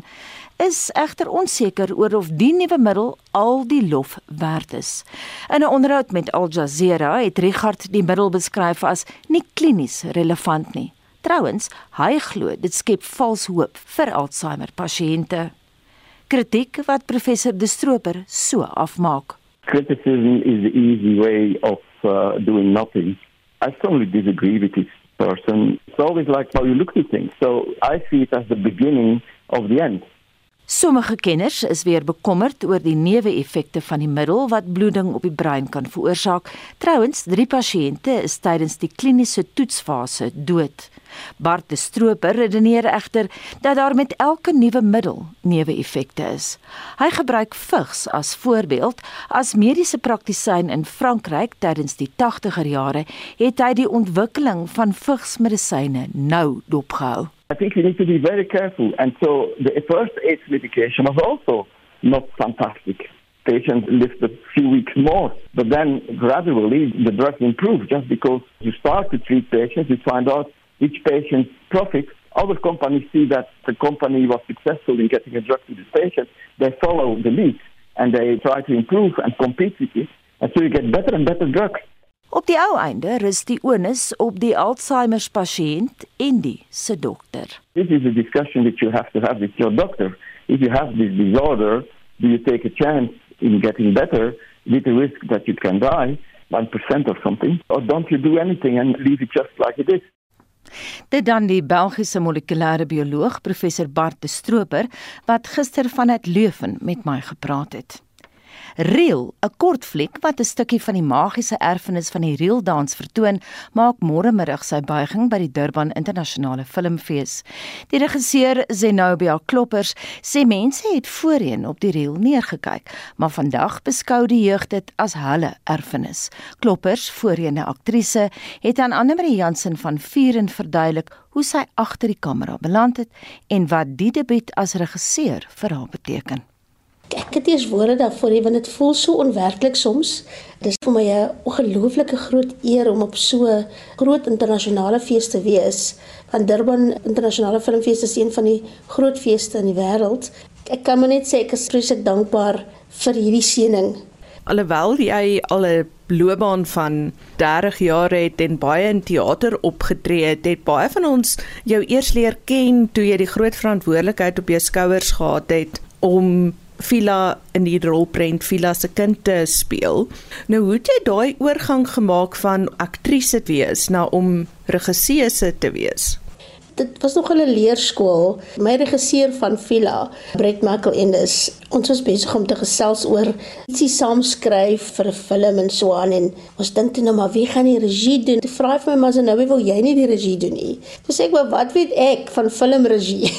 is egter onseker oor of die nuwe middel al die lof werd is. In 'n onderhoud met Al Jazeera het Richard die middel beskryf as nie klinies relevant nie. Trouwens, hy glo dit skep vals hoop vir Alzheimer-pasiënte. Kritiek wat professor De Stroper so afmaak. Criticism is the easy way of uh, doing nothing. I strongly disagree with this person. It's always like how you look at things. So I see it as the beginning of the end. Sommige kenners is weer bekommerd oor die neeweffekte van die middel wat bloeding op die brein kan veroorsaak. Trouwens, 3 pasiënte is tydens die kliniese toetsfase dood. Bart de Stroper redeneer egter dat daar met elke nuwe middel neeweffekte is. Hy gebruik vigs as voorbeeld. As mediese praktisyn in Frankryk tydens die 80er jare het hy die ontwikkeling van vigsmedisyne nou dopgehou. I think we need to be very careful. And so the first AIDS medication was also not fantastic. Patients lived a few weeks more, but then gradually the drug improved just because you start to treat patients, you find out which patients profit. Other companies see that the company was successful in getting a drug to the patient, they follow the lead and they try to improve and compete with it. And so you get better and better drugs. Op die ou einde rus die onus op die Alzheimer pasiënt en die se dokter. This is a discussion that you have to have with your doctor. If you have this disorder, do you take a chance in getting better with the risk that you can die 1% or something or don't you do anything and leave it just like it is? Dit dan die Belgiese molekulêre bioloog professor Bart de Stroper wat gister vanuit Leuven met my gepraat het. Reel, 'n kort fliek wat 'n stukkie van die magiese erfenis van die reeldans vertoon, maak môre middag sy buiging by die Durban Internasionale Filmfees. Die regisseur Zenobia Kloppers sê mense het voorheen op die reel neergekyk, maar vandag beskou die jeug dit as hulle erfenis. Kloppers, voorheen 'n aktrise, het aan Anne-Marie Jansen van Vuren verduidelik hoe sy agter die kamera beland het en wat die debuut as regisseur vir haar beteken ek het eers woorde daarvoor hê want dit voel so onwerklik soms. Dis vir my 'n ongelooflike groot eer om op so groot internasionale fees te wees. Van Durban Internasionale Filmfees is een van die groot feeste in die wêreld. Ek kan maar net sê ek is presies dankbaar vir hierdie seëning. Alhoewel jy al 'n loopbaan van 30 jaar het en baie in teater opgetree het, het baie van ons jou eers leer ken toe jy die groot verantwoordelikheid op jou skouers gehad het om Vila in die rolprent Vila se kind te speel. Nou hoe het jy daai oorgang gemaak van aktrise wees na om regisseuse te wees? Dit was nog 'n leerskool. My regisseur van Villa, Brett Michael Ennis, ons was besig om te gesels oor ietsie saamskryf vir 'n film en so aan en ons dink toe nou maar wie gaan die regie doen? Toe vra hy vir my maar so nou wil jy nie die regie doen nie. Toe sê ek maar wat weet ek van filmregie?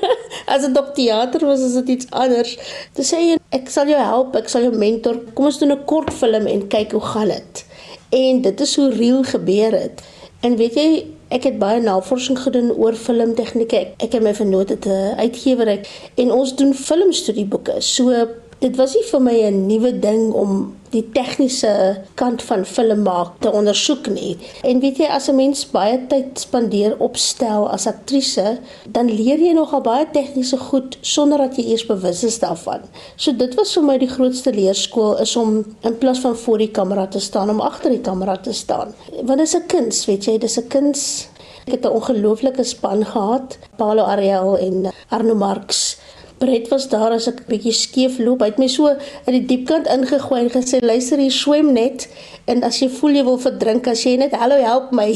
As dit op teater was, is dit iets anders. Toe sê hy ek sal jou help, ek sal jou mentor. Kom ons doen 'n kort film en kyk hoe gaan dit. En dit is hoe reël gebeur het. En weet jy, ek het baie navorsing gedoen oor filmtegnieke. Ek, ek het my vernoot het 'n uitgewer ek en ons doen filmstudieboeke. So dit was nie vir my 'n nuwe ding om die tegniese kant van film maak te ondersoek nie. En weet jy as 'n mens baie tyd spandeer op stel as aktrise, dan leer jy nogal baie tegniese goed sonder dat jy eers bewus is daarvan. So dit was vir my die grootste leerskool is om in plaas van voor die kamera te staan om agter die kamera te staan. Want dit is 'n kuns, weet jy, dis 'n kuns. Ek het 'n ongelooflike span gehad, Paulo Ariel en Arno Marx Brett was daar as ek 'n bietjie skeef loop. Hy het my so in die diepkant ingegooi en gesê: "Luister, jy swem net en as jy voel jy wil verdrink, as jy net hallo help my."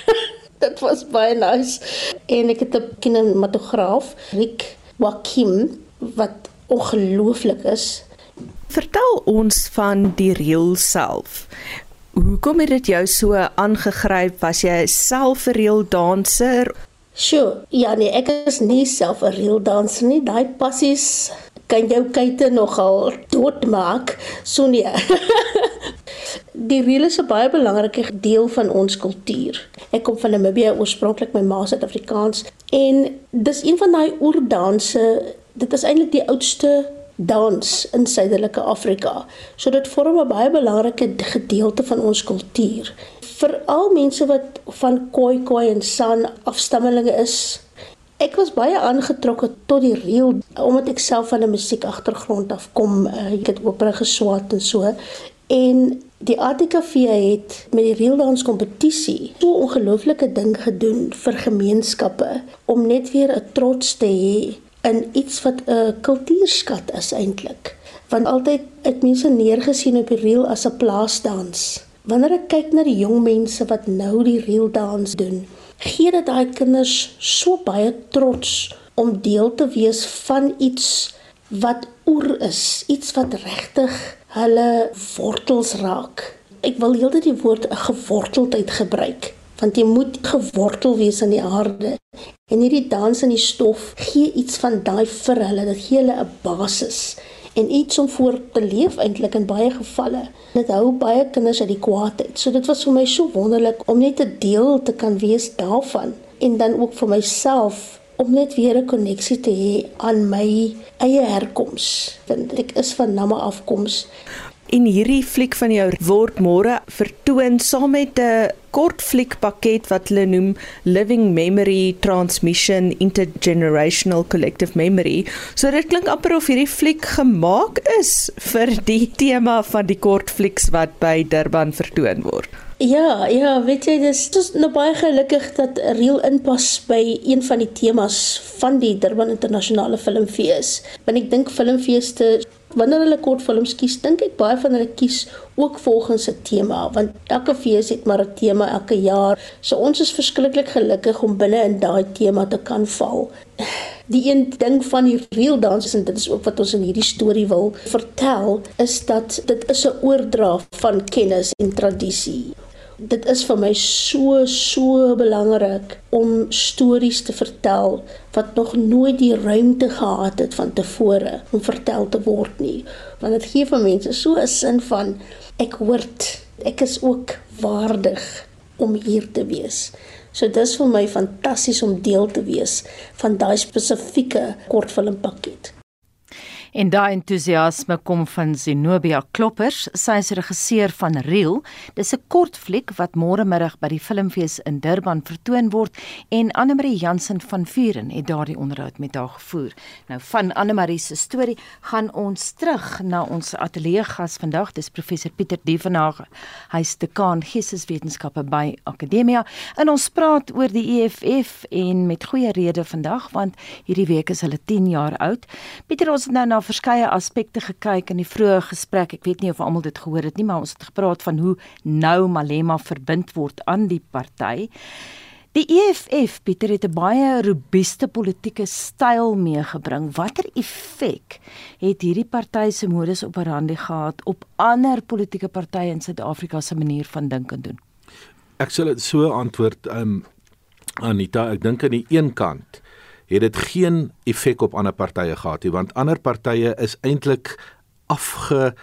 Dit was baie nice. En ek het 'n kinematograaf, Rick Wakim, wat ongelooflik is. Vertel ons van die reel self. Hoekom het dit jou so aangegryp? Was jy self 'n reel danser? Sjoe, ja nee, ek is nie self 'n real danser nie. Daai passies kan jou kuite nogal doodmaak. So nee. Die reël is 'n baie belangrike deel van ons kultuur. Ek kom van Namibië, oorspronklik my ma se Afrikaans en dis een van daai oerdanse. Dit is eintlik die oudste dans in suidelike Afrika. So dit vorm 'n baie belangrike gedeelte van ons kultuur. Vir al mense wat van Khoi Khoi en San afstammelinge is, ek was baie aangetrokke tot die reel omdat ek self van 'n musiekagtergrond afkom. Eh, ek het opera geswat en so. En die ATKV het met die reeldans kompetisie so 'n ongelooflike ding gedoen vir gemeenskappe om net weer 'n trots te hê in iets wat 'n kultuurskat is eintlik. Want altyd het mense neergesien op die reel as 'n plaasdans. Wanneer ek kyk na die jong mense wat nou die reel dans doen, gee dit daai kinders so baie trots om deel te wees van iets wat oer is, iets wat regtig hulle wortels raak. Ek wil heeltyd die woord geworteldheid gebruik want jy moet gewortel wees in die aarde. En hierdie dans in die stof gee iets van daai vir hulle, dit gee hulle 'n basis en iets om voor te leef eintlik in baie gevalle. Dit hou baie kinders uit die kwaadheid. So dit was vir my so wonderlik om net 'n deel te kan wees daarvan en dan ook vir myself om net weer 'n koneksie te hê aan my eie herkoms. Want ek is van Nama afkoms. En hierdie fliek van jou word môre vertoon saam met 'n kort fliekpakket wat hulle noem Living Memory Transmission Intergenerational Collective Memory. So dit klink amper of hierdie fliek gemaak is vir die tema van die kort flieks wat by Durban vertoon word. Ja, ja, weet jy dis dis nou baie gelukkig dat Real inpas by een van die temas van die Durban Internasionale Filmfees. Want ek dink filmfeeste wanneer hulle kortfilms kies, dink ek baie van hulle kies ook volgens 'n tema, want elke fees het maar 'n tema elke jaar. So ons is verskriklik gelukkig om binne in daai tema te kan val. Die een ding van die real dance en dit is ook wat ons in hierdie storie wil vertel, is dat dit is 'n oordra van kennis en tradisie dit is vir my so so belangrik om stories te vertel wat nog nooit die ruimte gehad het van tevore om vertel te word nie. Want dit gee vir mense so 'n sin van ek hoort ek is ook waardig om hier te wees. So dis vir my fantasties om deel te wees van daai spesifieke kortfilmpakket En daai entoesiasme kom van Zenobia Kloppers. Sy is regisseur van Reel. Dis 'n kort fliek wat môre middag by die Filmfees in Durban vertoon word en Anne Marie Jansen van Vuren het daardie onderhoud met haar gevoer. Nou van Anne Marie se storie gaan ons terug na ons ateljee gas vandag. Dis professor Pieter Dievenage. Hy's dekaan Geesteswetenskappe by Akademia en ons praat oor die EFF en met goeie rede vandag want hierdie week is hulle 10 jaar oud. Pieter ons het nou na verskeie aspekte gekyk in die vroeë gesprek. Ek weet nie of almal dit gehoor het nie, maar ons het gepraat van hoe nou Malema verbind word aan die party. Die EFF Pieter het 'n baie robuuste politieke styl meegebring. Watter effek het hierdie party se modus operandi gehad op ander politieke partye in Suid-Afrika se manier van dink en doen? Ek sal dit so antwoord, ehm um, Anita, ek dink aan die een kant het dit geen effek op ander partye gehad nie want ander partye is eintlik afge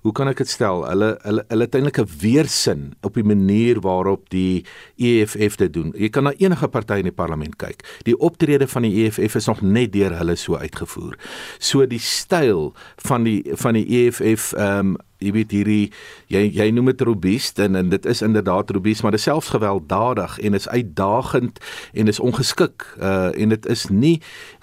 hoe kan ek dit stel? Hulle hulle hulle het eintlik 'n weersin op die manier waarop die EFF dit doen. Jy kan na enige party in die parlement kyk. Die optrede van die EFF is nog net deur hulle so uitgevoer. So die styl van die van die EFF ehm um, jy weet hierdie jy jy noem dit robuust en en dit is inderdaad robuust maar dit selfs gewelddadig en is uitdagend en is ongeskik. Uh en dit is nie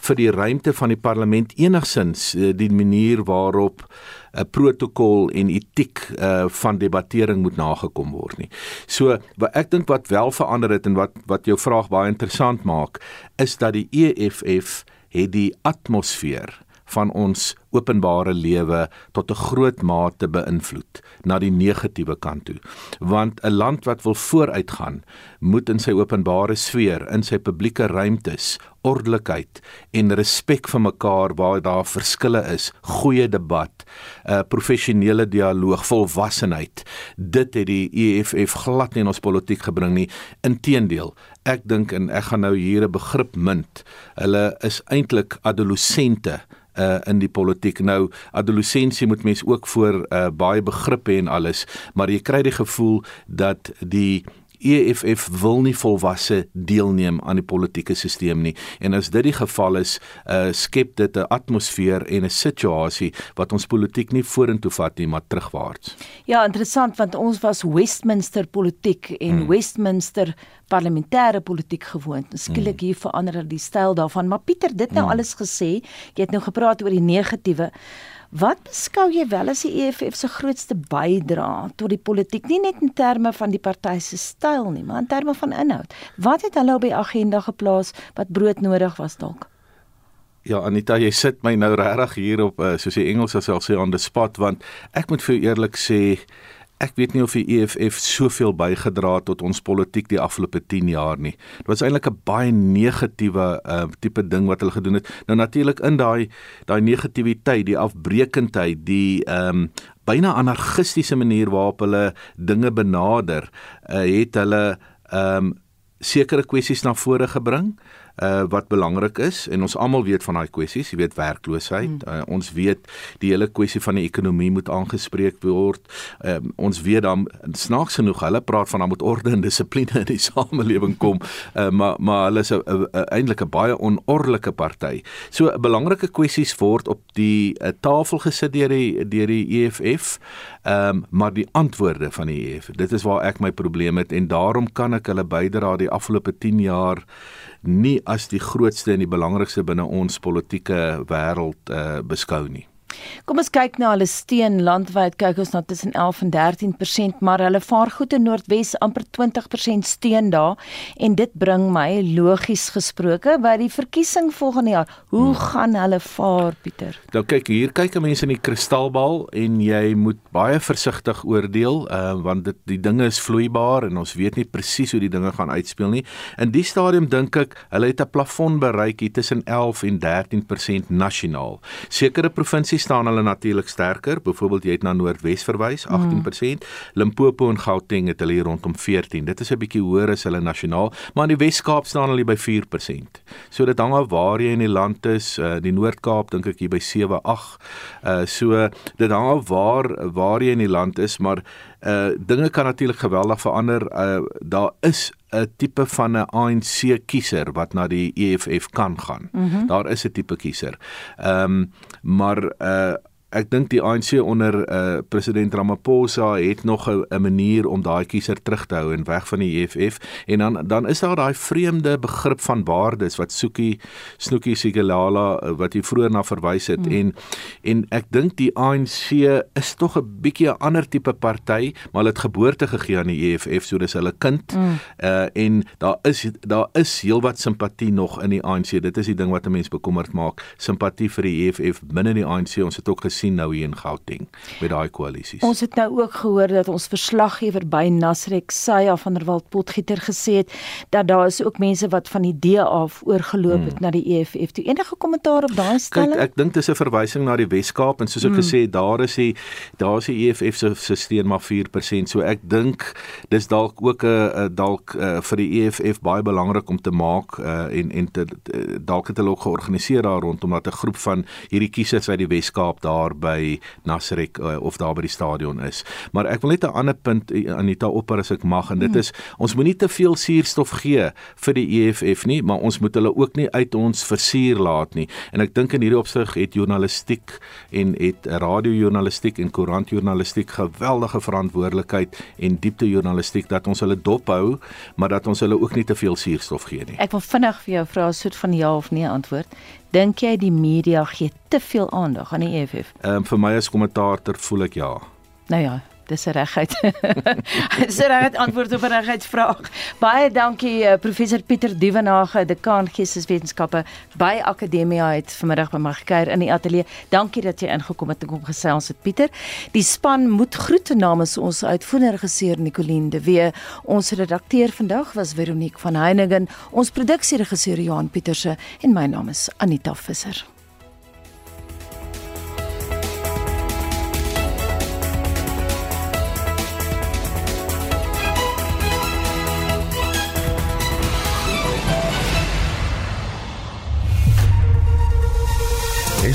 vir die ruimte van die parlement enigsins uh, die manier waarop 'n protokol en etiek uh van debattering moet nagekom word nie. So wat ek dink wat wel verander het en wat wat jou vraag baie interessant maak is dat die EFF het die atmosfeer van ons openbare lewe tot 'n groot mate beïnvloed na die negatiewe kant toe. Want 'n land wat wil vooruitgaan, moet in sy openbare sfeer, in sy publieke ruimtes, ordelikheid en respek vir mekaar waar daar verskille is, goeie debat, 'n uh, professionele dialoog, volwassenheid. Dit het die EFF glad nie in ons politiek gebring nie. Inteendeel, ek dink en ek gaan nou hier 'n begrip munt. Hulle is eintlik adolessente uh in die politiek. Nou adolessensie moet mens ook voor uh baie begrip hê en alles, maar jy kry die gevoel dat die EFF wil nie volwasse deelneem aan die politieke stelsel nie en as dit die geval is, uh, skep dit 'n atmosfeer en 'n situasie wat ons politiek nie vorentoe vat nie, maar terugwaarts. Ja, interessant want ons was Westminster politiek en hmm. Westminster parlementêre politiek gewoond. Skielik hmm. hier verander die styl daarvan, maar Pieter, dit nou hmm. alles gesê, jy het nou gepraat oor die negatiewe Wat beskou jy wel as die EFF se grootste bydrae tot die politiek, nie net in terme van die party se styl nie, maar in terme van inhoud? Wat het hulle op die agenda geplaas wat broodnodig was dalk? Ja Anita, jy sit my nou regtig hier op uh, soos die Engels sal sê on the spot want ek moet vir eerlik sê Ek weet nie of die EFF soveel bygedra het tot ons politiek die afgelope 10 jaar nie. Dit was eintlik 'n baie negatiewe uh, tipe ding wat hulle gedoen het. Nou natuurlik in daai daai negativiteit, die afbreekendheid, die ehm um, byna anargistiese manier waarop hulle dinge benader, uh, het hulle ehm um, sekere kwessies na vore gebring uh wat belangrik is en ons almal weet van daai kwessies, jy weet werkloosheid. Hmm. Uh, ons weet die hele kwessie van die ekonomie moet aangespreek word. Uh, ons weet dan snaaks genoeg hulle praat van dan moet orde en dissipline in die samelewing kom, uh, maar maar hulle is eintlik 'n baie onordelike party. So belangrike kwessies word op die uh, tafel gesit deur die deur die EFF. Ehm um, maar die antwoorde van die EFF, dit is waar ek my probleem het en daarom kan ek hulle bydra die afgelope 10 jaar nie as die grootste en die belangrikste binne ons politieke wêreld uh, beskou nie. Kom ons kyk na hulle steen landwyd kyk ons na tussen 11 en 13%, maar hulle vaar goed in Noordwes amper 20% steen daar en dit bring my logies gesproke by die verkiesing volgende jaar. Hoe hmm. gaan hulle vaar Pieter? Nou kyk hier kyk mense in die kristalbal en jy moet baie versigtig oordeel uh, want dit die dinge is vloeibaar en ons weet nie presies hoe die dinge gaan uitspeel nie. In die stadium dink ek hulle het 'n plafon bereik hier tussen 11 en 13% nasionaal. Sekere provinsies staan hulle natuurlik sterker. Byvoorbeeld jy het na Noordwes verwys, 18%. Mm. Limpopo en Gauteng het hulle hier rondom 14. Dit is 'n bietjie hoër as hulle nasionaal, maar in die Wes-Kaap staan hulle by 4%. So dit hang af waar jy in die land is. Uh, die Noord-Kaap dink ek hier by 7, 8. Uh so dit hang af waar waar jy in die land is, maar uh dinge kan natuurlik geweldig verander. Uh daar is 'n tipe van 'n ANC kiezer wat na die EFF kan gaan. Mm -hmm. Daar is 'n tipe kiezer. Ehm um, maar uh ek dink die ANC onder uh, president Ramaphosa het nog 'n manier om daai kiezer terug te hou en weg van die EFF en dan dan is daar daai vreemde begrip van waardes wat Soekie Snoekie Sigelala uh, wat jy vroeër na verwys het. Mm. en en ek dink die ANC is tog 'n bietjie 'n ander tipe party maar hulle het geboorte gegee aan die EFF so dis hulle kind. Mm. uh, en daar is daar is heelwat simpatie nog in die ANC dit is die ding wat 'n mens bekommerd maak. Simpatie vir die EFF binne die ANC ons het ook gesien sien nou hier in Gauteng met daai koalisies. Ons het nou ook gehoor dat ons verslaggewer by Nasrek Saya van der Walt Potgieter gesê het dat daar is ook mense wat van die DA af oorgeloop het hmm. na die EFF. Toe enige kommentaar op daai stelling? Kyk, ek dink dis 'n verwysing na die Wes-Kaap en soos ek hmm. gesê het, daar is die daar is die EFF se se steun maar 4%. So ek dink dis dalk ook 'n dalk uh, vir die EFF baie belangrik om te maak uh, en en te dalk het hulle ook georganiseer daar rondom dat 'n groep van hierdie kiesers uit die Wes-Kaap daar by Nasrek uh, of daar by die stadion is. Maar ek wil net 'n ander punt eh, Anita opper as ek mag en dit hmm. is ons moenie te veel suurstof gee vir die EFF nie, maar ons moet hulle ook nie uit ons versuur laat nie. En ek dink in hierdie opsig het journalistiek en het radiojournalistiek en koerantjournalistiek geweldige verantwoordelikheid en diepte journalistiek dat ons hulle dophou, maar dat ons hulle ook nie te veel suurstof gee nie. Ek wil vinnig vir jou vra 'n soort van ja of nee antwoord. Dink jy die media gee te veel aandag aan die EFF? Ehm um, vir my as kommentator voel ek ja. Nou ja, dis 'n regheid. Dis 'n regheid antwoord op 'n regheidsvraag. Baie dankie uh, professor Pieter Dievenage, dekaan geesteswetenskappe by Akademia het vanmiddag by my gekuier in die ateljee. Dankie dat jy ingekom het en kom gesels het Pieter. Die span moet groete namens ons uitvoerende regisseur Nicoline de Wee. Ons redakteur vandag was Veronique van Heiningen, ons produksieregisseur Johan Pieterse en my naam is Anita Visser.